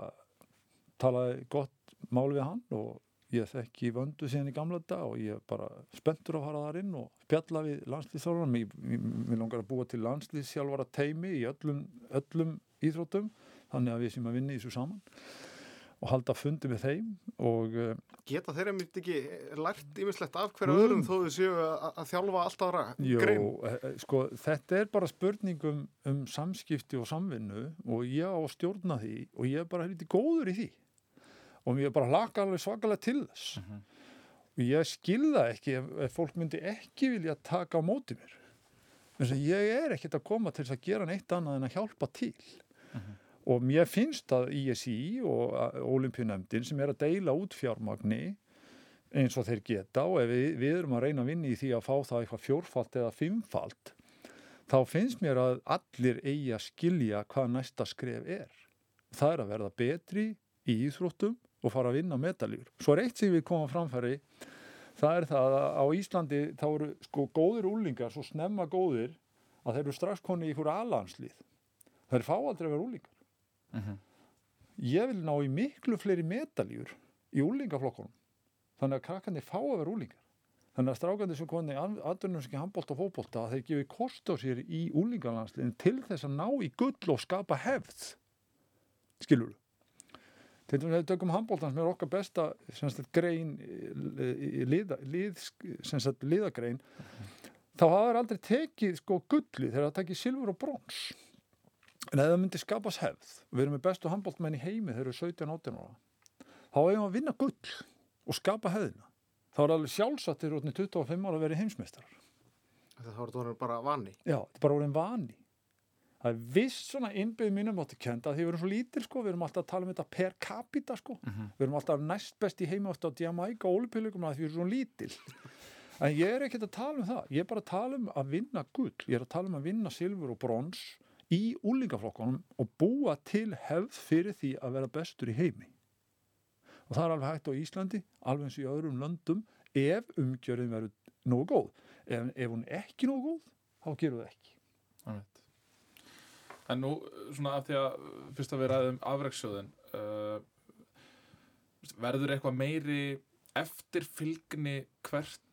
talaði gott mál við hann og ég þekki vöndu síðan í gamla dag og ég bara spenntur að fara þar inn og spjalla við landslýðsþjálfara mér, mér langar að búa til landslýðsjálfara teimi í öllum, öllum íþróttum þannig að við sem að vinna í þessu saman og halda fundi með þeim og uh, Geta þeirra mýtt ekki lært yfirslegt af hverju um, öðrum þó þau séu að, að þjálfa alltaf ára grein? Jó, eh, eh, sko þetta er bara spurningum um samskipti og samvinnu og ég á að stjórna því og ég er bara helviti góður í því og mér er bara hlaka alveg svakalega til þess uh mhm. -huh. og ég skilða ekki ef, ef fólk myndi ekki vilja taka á móti mér þess að ég er ekkert að koma til þess að gera neitt annað en að hjálpa til uh mhm. -huh. Og mér finnst að ISI og Ólimpíunemdin sem er að deila út fjármagni eins og þeir geta og ef við, við erum að reyna að vinna í því að fá það eitthvað fjórfalt eða fimmfalt þá finnst mér að allir eigi að skilja hvað næsta skref er það er að verða betri í íþróttum og fara að vinna medaljur. Svo er eitt sem við komum framfæri, það er það að á Íslandi þá eru sko góðir úlingar svo snemma góðir að þeir eru strax koni í ykkur aðlandslið. Þeir fá aldrei að vera úlingar. Mhm. -huh. Ég vil ná í miklu fleiri medaljur í úlingaflokkunum. Þannig að krakkandi fá að vera úlingar. Þannig að strákandi sem koni aðdunum sem ekki handbólt og fókbólta að þeir gefi kost á sér í úlingarlandsliðin til þess að ná í gull og skapa hefð. Skilur til dæmis að við tökum handbóltan sem er okkar besta sagt, grein liða, lið, sagt, liðagrein þá hafa það aldrei tekið sko gulli þegar það tekið silfur og brons en ef það myndi skapas hefð við erum með bestu handbóltmenn í heimi þegar við erum 17-18 ára þá hefum við að vinna gull og skapa hefðina. Þá er alveg sjálfsattir út í 25 ára að vera heimsmeistar Það er bara vani. Já, þetta er bara orðin vani. Það er viss svona innbyggð mínum átti kenda því við erum svo lítil sko, við erum alltaf að tala um þetta per capita sko, við erum alltaf næst best í heima átti á Jamaica og Olupilugum að því við erum svona lítil. En ég er ekkert að tala um það. Ég er bara að tala um að vinna gull. Ég er að tala um að vinna silfur og brons í úlingaflokkunum og búa til hefð fyrir því að vera bestur í heimi. Og það er alveg hægt á Íslandi alveg eins og í öðrum löndum ef umgjörðin verður nógu góð. Ef, ef hún ekki nógu góð þá gerum við það ekki. Einmitt. En nú, svona af því að fyrst að við ræðum afrækssjóðin uh, verður eitthvað meiri eftirfylgni hvert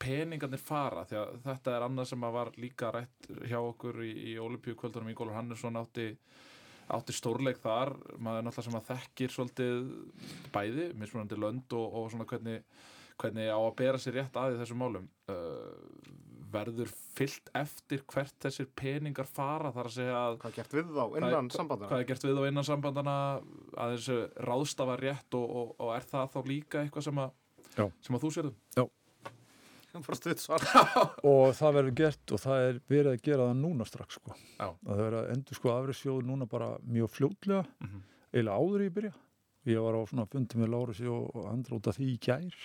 peningarnir fara því að þetta er annað sem að var líka rætt hjá okkur í, í Olimpíukvöldunum Ígólfur Hannesson átti, átti stórleik þar maður er náttúrulega sem að þekkir svolítið bæði, mismunandi lönd og, og svona hvernig, hvernig á að bera sér rétt að í þessum málum uh, verður fyllt eftir hvert þessir peningar fara þar að segja að Hvað er gert við þá innan hvað, sambandana? hvað er gert við á innan sambandana að þessu ráðstafa rétt og, og, og er það þá líka eitthvað sem að, Já. sem að þú sérðu? Bara stutt svar. og það verður gert og það er verið að gera það núna strax sko. Það verður að endur sko afriðsjóður núna bara mjög fljótlega. Mhm. eiginlega áður í byrja. Ég var á svona fundi með Lárusi og, andra út af því í gær.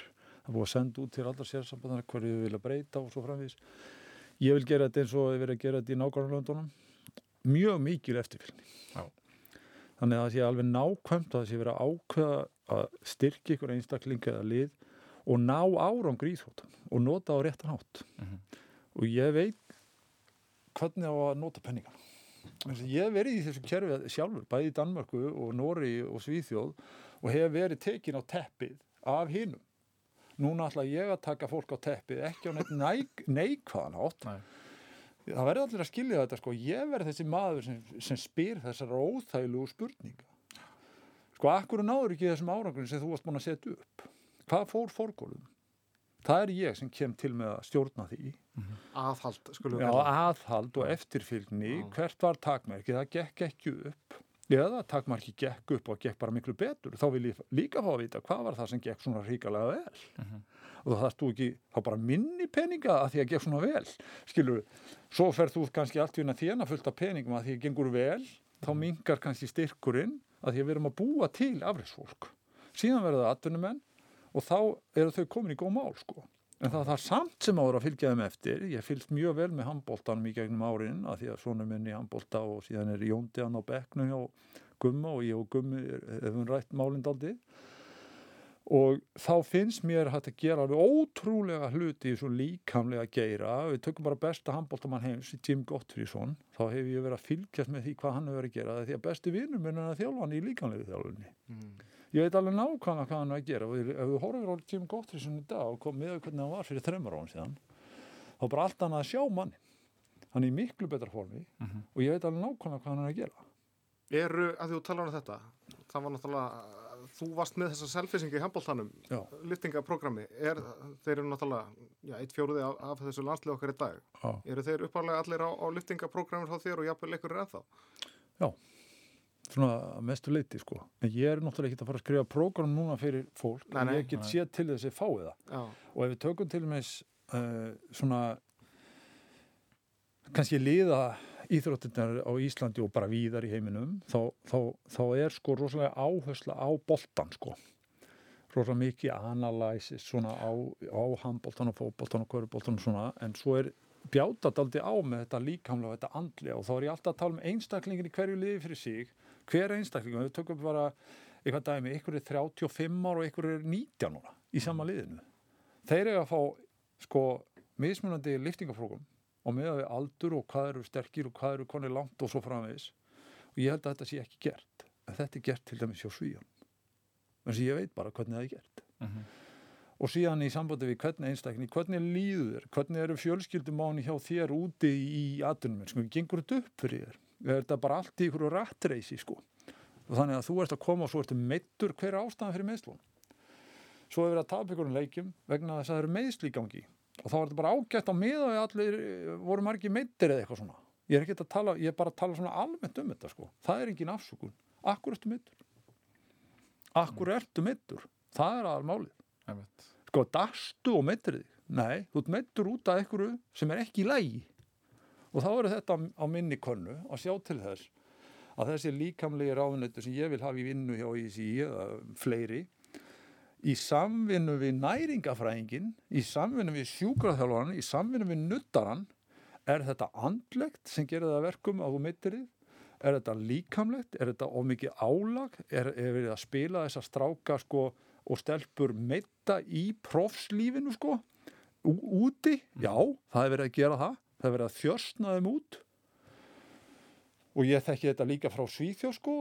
Það búið að senda út til allar sérsambandana hverju við vilja breyta og svo framvís ég vil gera þetta eins og ég verið að gera þetta í nákvæmlandunum mjög mikil eftirfylgni. Já. þannig að það sé alveg nákvæmt að það sé verið að ákveða að styrkja ykkur einstaklinga eða lið og ná árangri í þóttan og nota á réttan hátt. Mhm. og ég veit hvernig á að nota að ég hef verið í þessu kerfi sjálfur bæði í Danmörku og Nóri og Svíþjóð og hef verið tekin á teppið af hinum. Núna ætla ég að taka fólk á teppið ekki á neitt neik, neikvæðan átt Nei. það verður allir að skilja þetta sko. Ég verð þessi maður sem, sem spyr þessar óþæglugu spurninga. Sko akkur náður ekki þessum árangurinn sem þú varst búin að setja upp hvað fór fórgólum það er ég sem kem til með að stjórna því Aðhald, skulum við aðhald og eftirfylgni, Já. hvert var takmarki, það gekk ekki upp. Eða takmarki gekk upp og gekk bara miklu betur. Þá vil ég líka fá að vita hvað var það sem gekk svona ríkalega vel. Mhm. Og það stú ekki, þá bara minni peninga að því að gekk svona vel. Skilur, svo ferð þú kannski allt að þjána fullt af peningum að því að gengur vel, þá mingar kannski styrkurinn að því að við erum að búa til afriðsfólk. Síðan verða það atvinnumenn og þá eru þau komin í góð mál, sko. En það er samt sem ára að fylgja þeim eftir. Ég fylgst mjög vel með handbóltanum í gegnum árin að því að svona minn í handbólta og síðan er Jóndi hann á bekknum hjá Gumma og ég og Gummi hefum rætt málindaldi. Og þá finnst mér hægt að gera alveg ótrúlega hluti í svo líkamlega geira. Við tökum bara besta handbóltamann heims, Jim Gottfriðsson. Þá hef ég verið að fylgjast með því hvað hann hefur verið að gera. Því að besti vinnur minn er að þjálfa hann í líkamlegu þjálfunni Mm. Ég veit alveg nákvæmlega hvað hann er að gera og ef við horfum á Jim Gottfriðsson í dag og kom með hvernig hann var fyrir þreymar árum síðan þá er bara allt annað að sjá manni hann er í miklu betra formi Mhm. og ég veit alveg nákvæmlega hvað hann er að gera Eru, að þú talar um þetta, það var náttúrulega, þú varst með þessa selfisingu í handbóltanum, Já. liftingaprogrammi, er, þeir eru náttúrulega, já, eitt fjóruði af, af þessu landslið okkar í dag. Já. Eru þeir uppálega allir á, á liftingaprogrammi frá þér og jafnvel ykkur er ennþá? Svona mestu leiti sko. En ég er náttúrulega ekki að fara að skrifa prógram núna fyrir fólk Nei, en nei. ég get séð til þess að fái það. Já, og ef við tökum til með uh, svona kannski liða íþróttirnar á Íslandi og bara víðar í heiminum þá, þá, þá er sko rosalega áhersla á boltan sko. Rosalega mikið analysis svona á, á handboltan og fótboltan og köruboltan og svona. En svo er bjátat aldrei á með þetta líkamlega og þetta andlega. Og þá er ég alltaf að tala um einstaklingin í hverju liði fyrir sig hver einstakling, við tökum bara eitthvað dæmi, ykkur er 35 ára og ykkur er 19 ára í sama liðinu. Þeir eru að fá sko mismunandi liftingafrókum og með við aldur og hvað eru sterkir og hvað eru konið langt og svo framvegis. Og ég held að þetta sé ekki gert en þetta er gert til dæmis hjá svíjan en þess að ég veit bara hvernig það er gert. Mhm. og síðan í sambandi við hvernig einstakni hvernig líður hvernig eru fjölskyldumáni hjá þér úti í atunum sko, gengur þetta upp fyrir þér er þetta bara allt í ykkur rattreisi sko. Og þannig að þú ert að koma og svo ertu meittur hver er ástæðan fyrir meðslun svo er verið að tapa ykkur um leikjum vegna þess að það eru meðsl í gangi. Og þá er þetta bara ágætt á miða við allir voru margir meittir eða eitthvað svona. Ég er ekki að tala, ég er bara að tala svona almennt um þetta sko, það er engin afsökun. Akkur ertu meittur akkur ertu meittur, það er aðal málið sko, dastu og meittir þig? Nei, þú ert meittur út af einhverju sem er ekki í lægi og þá er þetta á minni könnu að sjá til þess að þessi líkamlegi ráðunötu sem ég vil hafa í vinnu hjá ISI eða fleiri í samvinnu við næringafræðingin í samvinnu við sjúkraþjálfaran í samvinnu við nuttaran er þetta andlegt sem gerir það að verkum að þú mittir þið er þetta líkamlegt, er þetta of mikið álag, er, er verið að spila þessa stráka sko og stelpur meita í prófslífinu sko, úti, já, það er verið að gera það, það er verið að þjörsna þeim út. Og ég þekki þetta líka frá Svíþjó sko,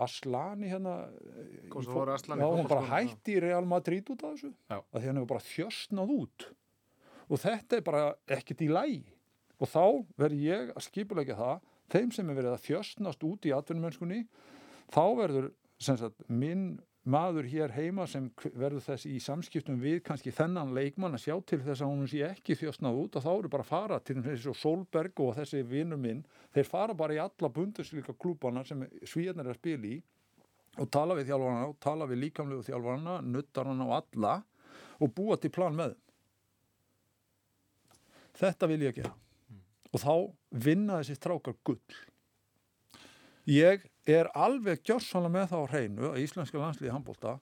Aslani hérna, Kom í svo fó- voru Aslani já, hún bara hætti í Real Madrid út af þessu, Já. að hann hefur bara þjörsnað út. Og þetta er bara ekkert í lægi og þá verð ég að skipulegja það þeim sem er verið að þjösnast út í atvinnumönskunni þá verður sem sagt, minn maður hér heima sem verður þess í samskiptum við kannski þennan leikmann að sjá til þess að hún sé ekki þjösnað út og þá eru bara að fara til þessi og Solberg og þessi vinnur minn þeir fara bara í alla bundeslíka klúbana sem svíjarnir er að spila í og tala við þjálfarana og tala við líkamlegu þjálfarana, nuttarana og alla og búa til plan með. Þetta vil ég gera og þá vinna þessi strákar gull. Ég er alveg gjörsanlega með það á hreinu að Íslenska landsliði handbólta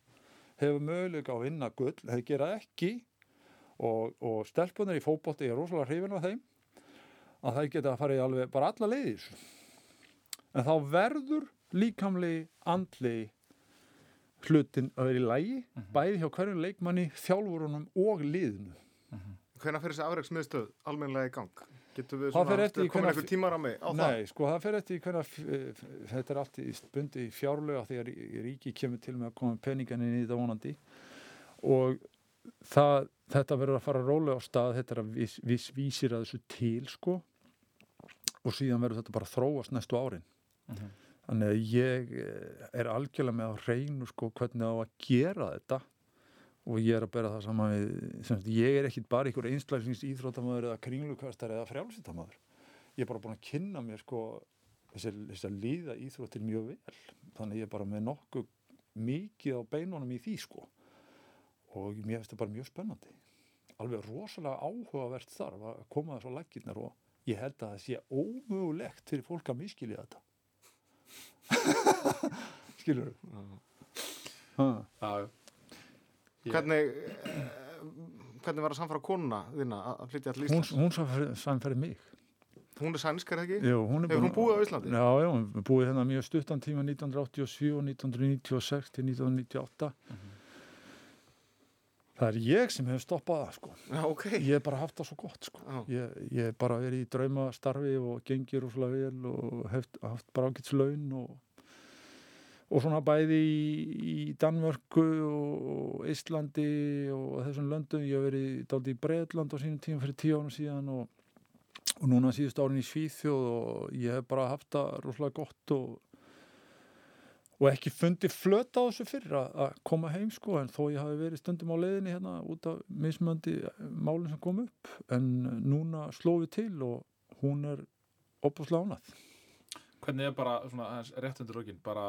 hefur möguleika á að vinna gull, þeir gera ekki og, og stelpunir í fótbolti er rosalega hrifin af þeim að það geta að fara í alveg bara alla leiðis en þá verður líkamlegi andli hlutin að vera í lægi bæði hjá hverjum leikmanni, þjálfurunum og liðinu. Hvenær fyrir þessi afreiksmiðstöð almennilega í gang? Getur við Það fer svona, eftir í komin einhver tímar á mig á það? Nei, sko það fer eftir hvernig þetta er allt í bundi í fjárlega þegar ríki kemur til með að koma peningan inn í þetta vonandi. Og það, þetta verður að fara rólega á stað, þetta er að viss, viss vísir að þessu til sko. Og síðan verður þetta bara að þróast næstu árin. Þannig að ég eh, er algjörlega með á hreinu sko hvernig á að gera þetta og ég er að bera það saman við sem sagt, ég er ekkit bara einhver einslæsings íþróttamöður eða kringlukastar eða frjálsýttamöður ég er bara búin að kynna mér sko þess að líða íþróttir mjög vel. Þannig ég er bara með nokkuð mikið á beinunum í því sko. Og mér finnst það bara mjög spennandi. Alveg rosalega áhugavert þarf að koma þessu á laggirnar og ég held að það sé ómögulegt fyrir fólk að miskilja þetta. Skilur þú? Já, já. Hvernig, eh, hvernig var að samfara konuna þína að flytja hún, Íslands? hún samferði mig Hún er sænsk, það ekki? Jú, hún er Hefur hún búið á Íslandi? Já, já, hún búið hérna mjög stuttan tíma 1987 og 1996 til 1998 Það er ég sem hefur stoppað það sko Já, ok. Ég hef bara haft það svo gott sko. Ég, ég hef bara verið í draumastarfi og gengið rosalega vel og hef haft bara ágæts laun og, og svona bæði í, í Danmörku og Íslandi og þessum löndum. Ég hef verið dálítið í Breitland á sínum tíma fyrir tíu árum síðan og, og núna síðust árin í Svíþjóð og ég hef bara haft það rosalega gott og og ekki fundið flöt á þessu fyrir að, koma heim sko en þó ég hafi verið stundum á leiðinni hérna út af mismöndi málinn sem kom upp en núna slófið til og hún er opaslega ánað. Hvernig er bara svona rétt undir lókin bara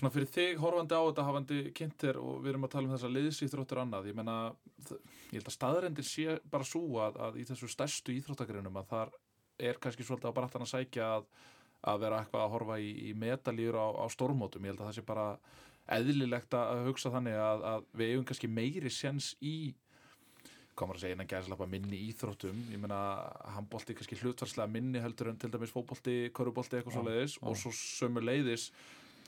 svona fyrir þig horfandi á þetta hafandi kynnt þér og við erum að tala um þessa liðsýþróttur annað, ég menna ég held að staðrendir sé bara svo að, að í þessu stærstu íþróttagreinum að þar er kannski svolítið á brattan að sækja að, að vera eitthvað að horfa í, í metalýr á, á stórmótum, ég held að það sé bara eðlilegt að hugsa þannig að, að við eigum kannski meiri séns í maður að segja innan gæðslappa minni íþróttum. Ég meina handbólti kannski hlutvarslega minni heldur en til dæmis fótbólti, körubolti eitthvað svo leiðis og svo sömu leiðis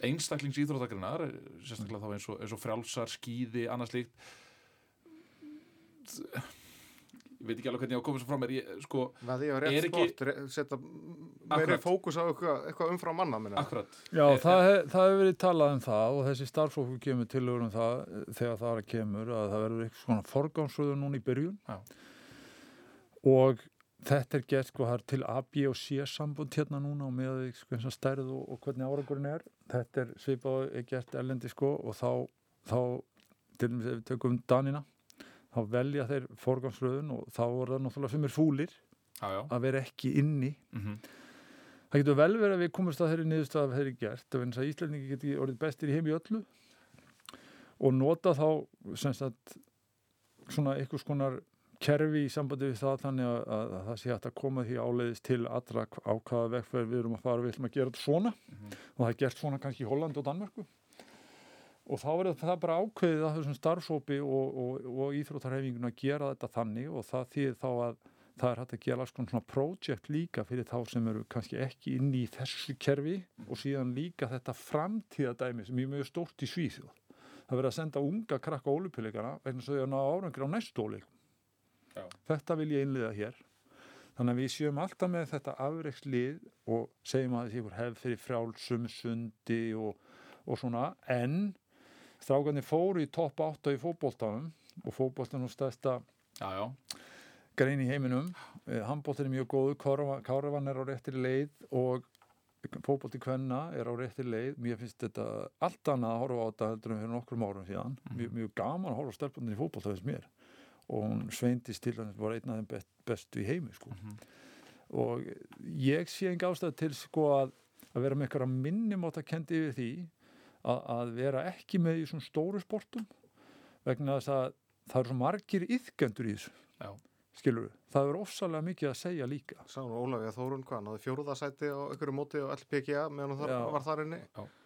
einstaklings íþróttagrinnar sérstaklega þá eins og, eins og frjálsar, skýði annars líkt ég veit ekki alveg hvernig ég á að koma svo frá mér. Ég, sko, Það er rétt ekki- sport, re- setja meiri fókus á eitthvað, eitthvað umfram manna minna. akkurat. Já, Eh, það, hef, það hefur verið talað um það og þessi starfsfólku kemur tilögur um það eh, þegar það er að kemur að það verður eitthvað svona forgámsröðu núna í byrjun. Já. og þetta er gert sko, það er til A, B og C sambund hérna núna og með sko, eins og stærð og, og hvernig árangurinn er. Þetta er svipað er gert erlendi sko og þá, þá til dæmis ef við tökum Danina þá velja þeir forgámsröðun og þá er það náttúrulega sem er fúlir já, já. að vera ekki inni. Mm Það getur vel verið að við komumst að þeirri niðurstað að þeirri gert, en þess að Íslandingi geti orðið bestir í heim í öllu og nota þá sem sagt svona einhvers konar kerfi í sambandi við það þannig að, að, að það sé að koma því áleiðis til allra hv- á hvaða vegferð við erum að fara, við ætlum að gera þetta svona. Og það er gert svona kannski í Hollandi og Danmörku og þá verður það bara ákveðið að þessum starfsópi og, og, og íþróttarhefingun að gera þetta þannig og það þýðir þá að það er hægt að gera svona projekt líka fyrir þá sem eru kannski ekki inn í þessu kerfi og síðan líka þetta framtíðadæmi sem er mjög stórt í Svíþjóð. Það verður að senda unga krakka ólupileikana vegna svo þau að ná árangri á næstu óleikum. Þetta vil ég innliða hér. Þannig að við séum alltaf með þetta afreikslið og segjum að þessi ykkur hefð fyrir frjálsum, sundi og, og svona, en strákarnir fóru í topp 8 í fótboltanum og fótboltan er stærsta já, já, grein í heiminum. Handbóltin er mjög góðu, Káravan er á réttir leið og fótbolti kvenna er á réttir leið. Mér finnst þetta allt annað að horfa á þetta heldur en fyrir nokkrum árum síðan. Mjög, mjög gaman að horfa á stelpunni í fótbolta þess mér. Og hún sveindist til hann var einn af þeim best, bestu í heimi sko. og ég sé enga ástæð til sko að, að vera með minnum átt að kendi yfir því að, að vera ekki með í svona stóru sportum vegna þess að það eru svo margir yðgendur í þessu. Já. skilur við, það er ofsalega mikið að segja líka. Sá nú Ólafía Þórun, hvað, náði fjóruðasæti á einhverju móti og LPGA meðan þar, Já. var þar inni?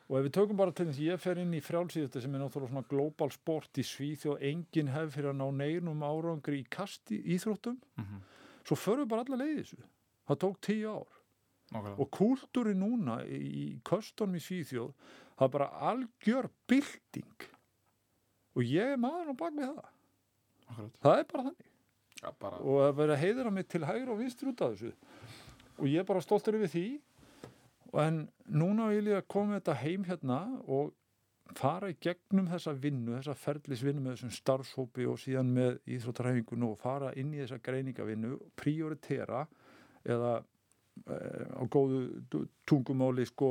Og ef við tökum bara til þess að ég fer inn í frjálsíðusti sem er náttúrulega svona global sport í Svíþjóð, enginn hef fyrir að ná neinum árangri í kasti íþróttum. Mhm. svo förum við bara alla leiði þessu. Það tók tíu ár nákvæmlega. Og kúltúri núna í, köstunum í Svíþjóð það er bara algjör bylting. Og ég er maður á bak við það. Akkurat. það er bara þannig. Já, bara, og að vera heiðra mig til hægri og vinstri út af þessu. Og ég er bara stoltur yfir því. En núna vil ég að koma þetta heim hérna og fara í gegnum þessa vinnu, þessa ferðlisvinnu með þessum starfshópi og síðan með íþróttarhefingun og fara inn í þessa greiningavinnu, prioritera eða á góðu tungumáli sko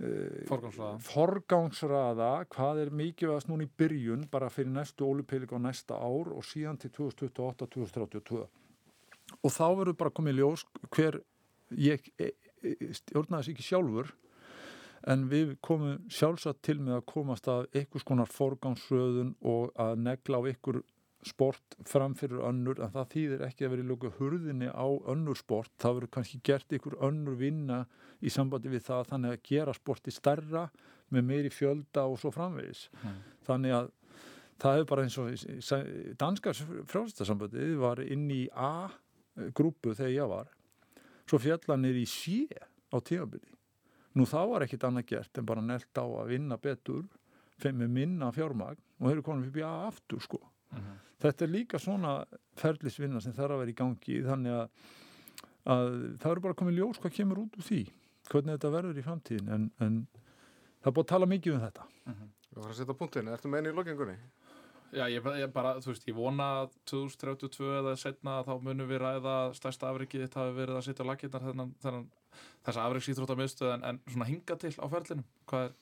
e, forgámsraða forgangsraða hvað er mikilvægast núna í byrjun bara fyrir næstu ólupeilik á næsta ár og síðan til 2028-2032 og þá verður bara komið ljós hver ég e, e, stjórnaði þess ekki sjálfur en við komum sjálfsagt til með að komast að einhvers konar forgangsröðun og að negla á einhver sport framfyrir önnur en það þýðir ekki að vera í lóku hurðinni á önnur sport, það verður kannski gert einhver önnur vinna í sambandi við það þannig að gera sporti stærra með meiri fjölda og svo framvegis. Mm. þannig að það er bara eins og danska frjálstasambandið var inn í A-grúpu þegar ég var. Svo fjallanir í C á tímabili. Nú þá var ekkit annað gert en bara nelt á að vinna betur með minna fjármagn og þeir eru komin upp í A aftur sko. Mhm. Þetta er líka svona ferlisvinna sem þarf að vera í gangi þannig að, að það eru bara komið ljós hvað kemur út úr því hvernig þetta verður í framtíðin en, en það er búið að tala mikið um þetta. Við varum að setja punktinu, ertu með henni í lokingunni? Já, ég, ég bara, þú veist, ég vona að 2032 eða setna þá munum við ræða að stærsta afrikið þitt hafi verið að setja lakirnar þennan, þennan, þessa afriksýþróttamiðstöð en, en svona hinga til á ferlinum. Hvað er,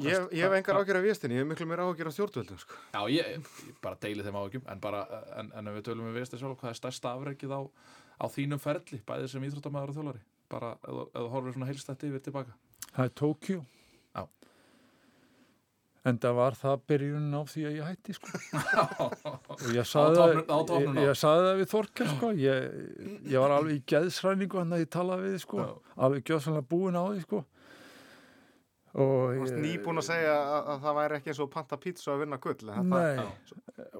Ég, ég hef engar ágjör af viðstinni, ég hef miklu meira ágjör af stjórnvöldum sko. Já, ég, ég bara deili þeim áhugjum en bara, en, en ef við tölum við veist sjálf hvað er stærsta afrekið á, á þínum ferli bæðið sem íþróttamæður og þjólari bara ef þú- ef þú horfir svona heilstætti yfir tilbaka það er Tókjó Já. en það var það byrjunin á því að ég hætti sko. Og ég saði það topnum ég, á. ég saði það við Þorkel sko. Ég, ég var alveg í geðsræningu hann að ég talaði við sko. Alveg gjössanlega búin á því sko Þú varst nýbúin að segja að, að það væri ekki eins og panta pítsu að vinna gull Nei.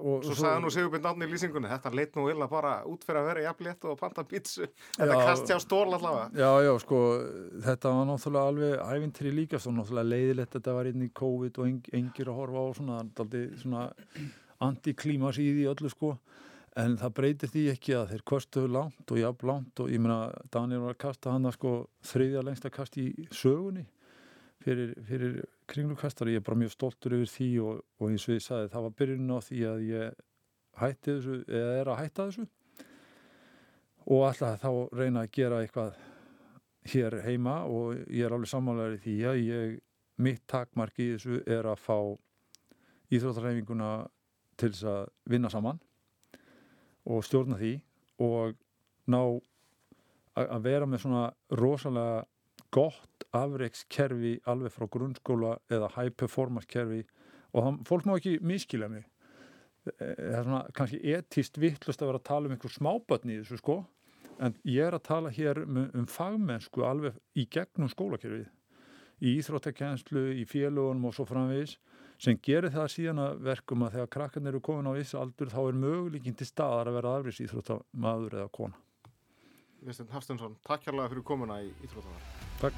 Og, Svo sagði nú Sigurbjörn Árni í lýsingunni, þetta leit nú illa bara út fyrir að vera jafn létt og panta pítsu. Þetta kasti á stól allavega. Já, já, sko, þetta var náttúrulega alveg ævintri líka, svo náttúrulega leiðilegt þetta var inn í COVID og eng, engir að horfa á svona antiklímas í því öllu, sko. En það breytir því ekki að þeir kostuðu langt og jafn langt og ég meina Daniel var að kasta hann að sko þriðja lengsta kast í sögunni fyrir, fyrir kringlukastar ég er bara mjög stoltur yfir því og, og eins og ég sagði, það var byrjunin á því að ég hætti þessu, eða er að hætta þessu og alltaf þá reyna að gera eitthvað hér heima og ég er alveg sammálaður í því að ég, mitt takmark í þessu er að fá íþróttarheifinguna til þess að vinna saman og stjórna því og ná að vera með svona rosalega gott afreikskerfi alveg frá grunnskóla eða high performance kerfi og það, fólk má ekki miskila mig. Eh, það er svona kannski etist vittlust að vera að tala um einhver smábötni í þessu sko. En ég er að tala hér um, um fagmennsku alveg í gegnum skólakerfið. Í íþróttakenslu, í félugunum og svo framvegis sem gerir það síðan að verkum að þegar krakkarnir eru komin á viss aldur þá er möguleikin til staðar að vera afriðs íþróttamaður eða kona. Vinstin Hafstensson, takk kærlega fyrir komuna í Íþróttavar Takk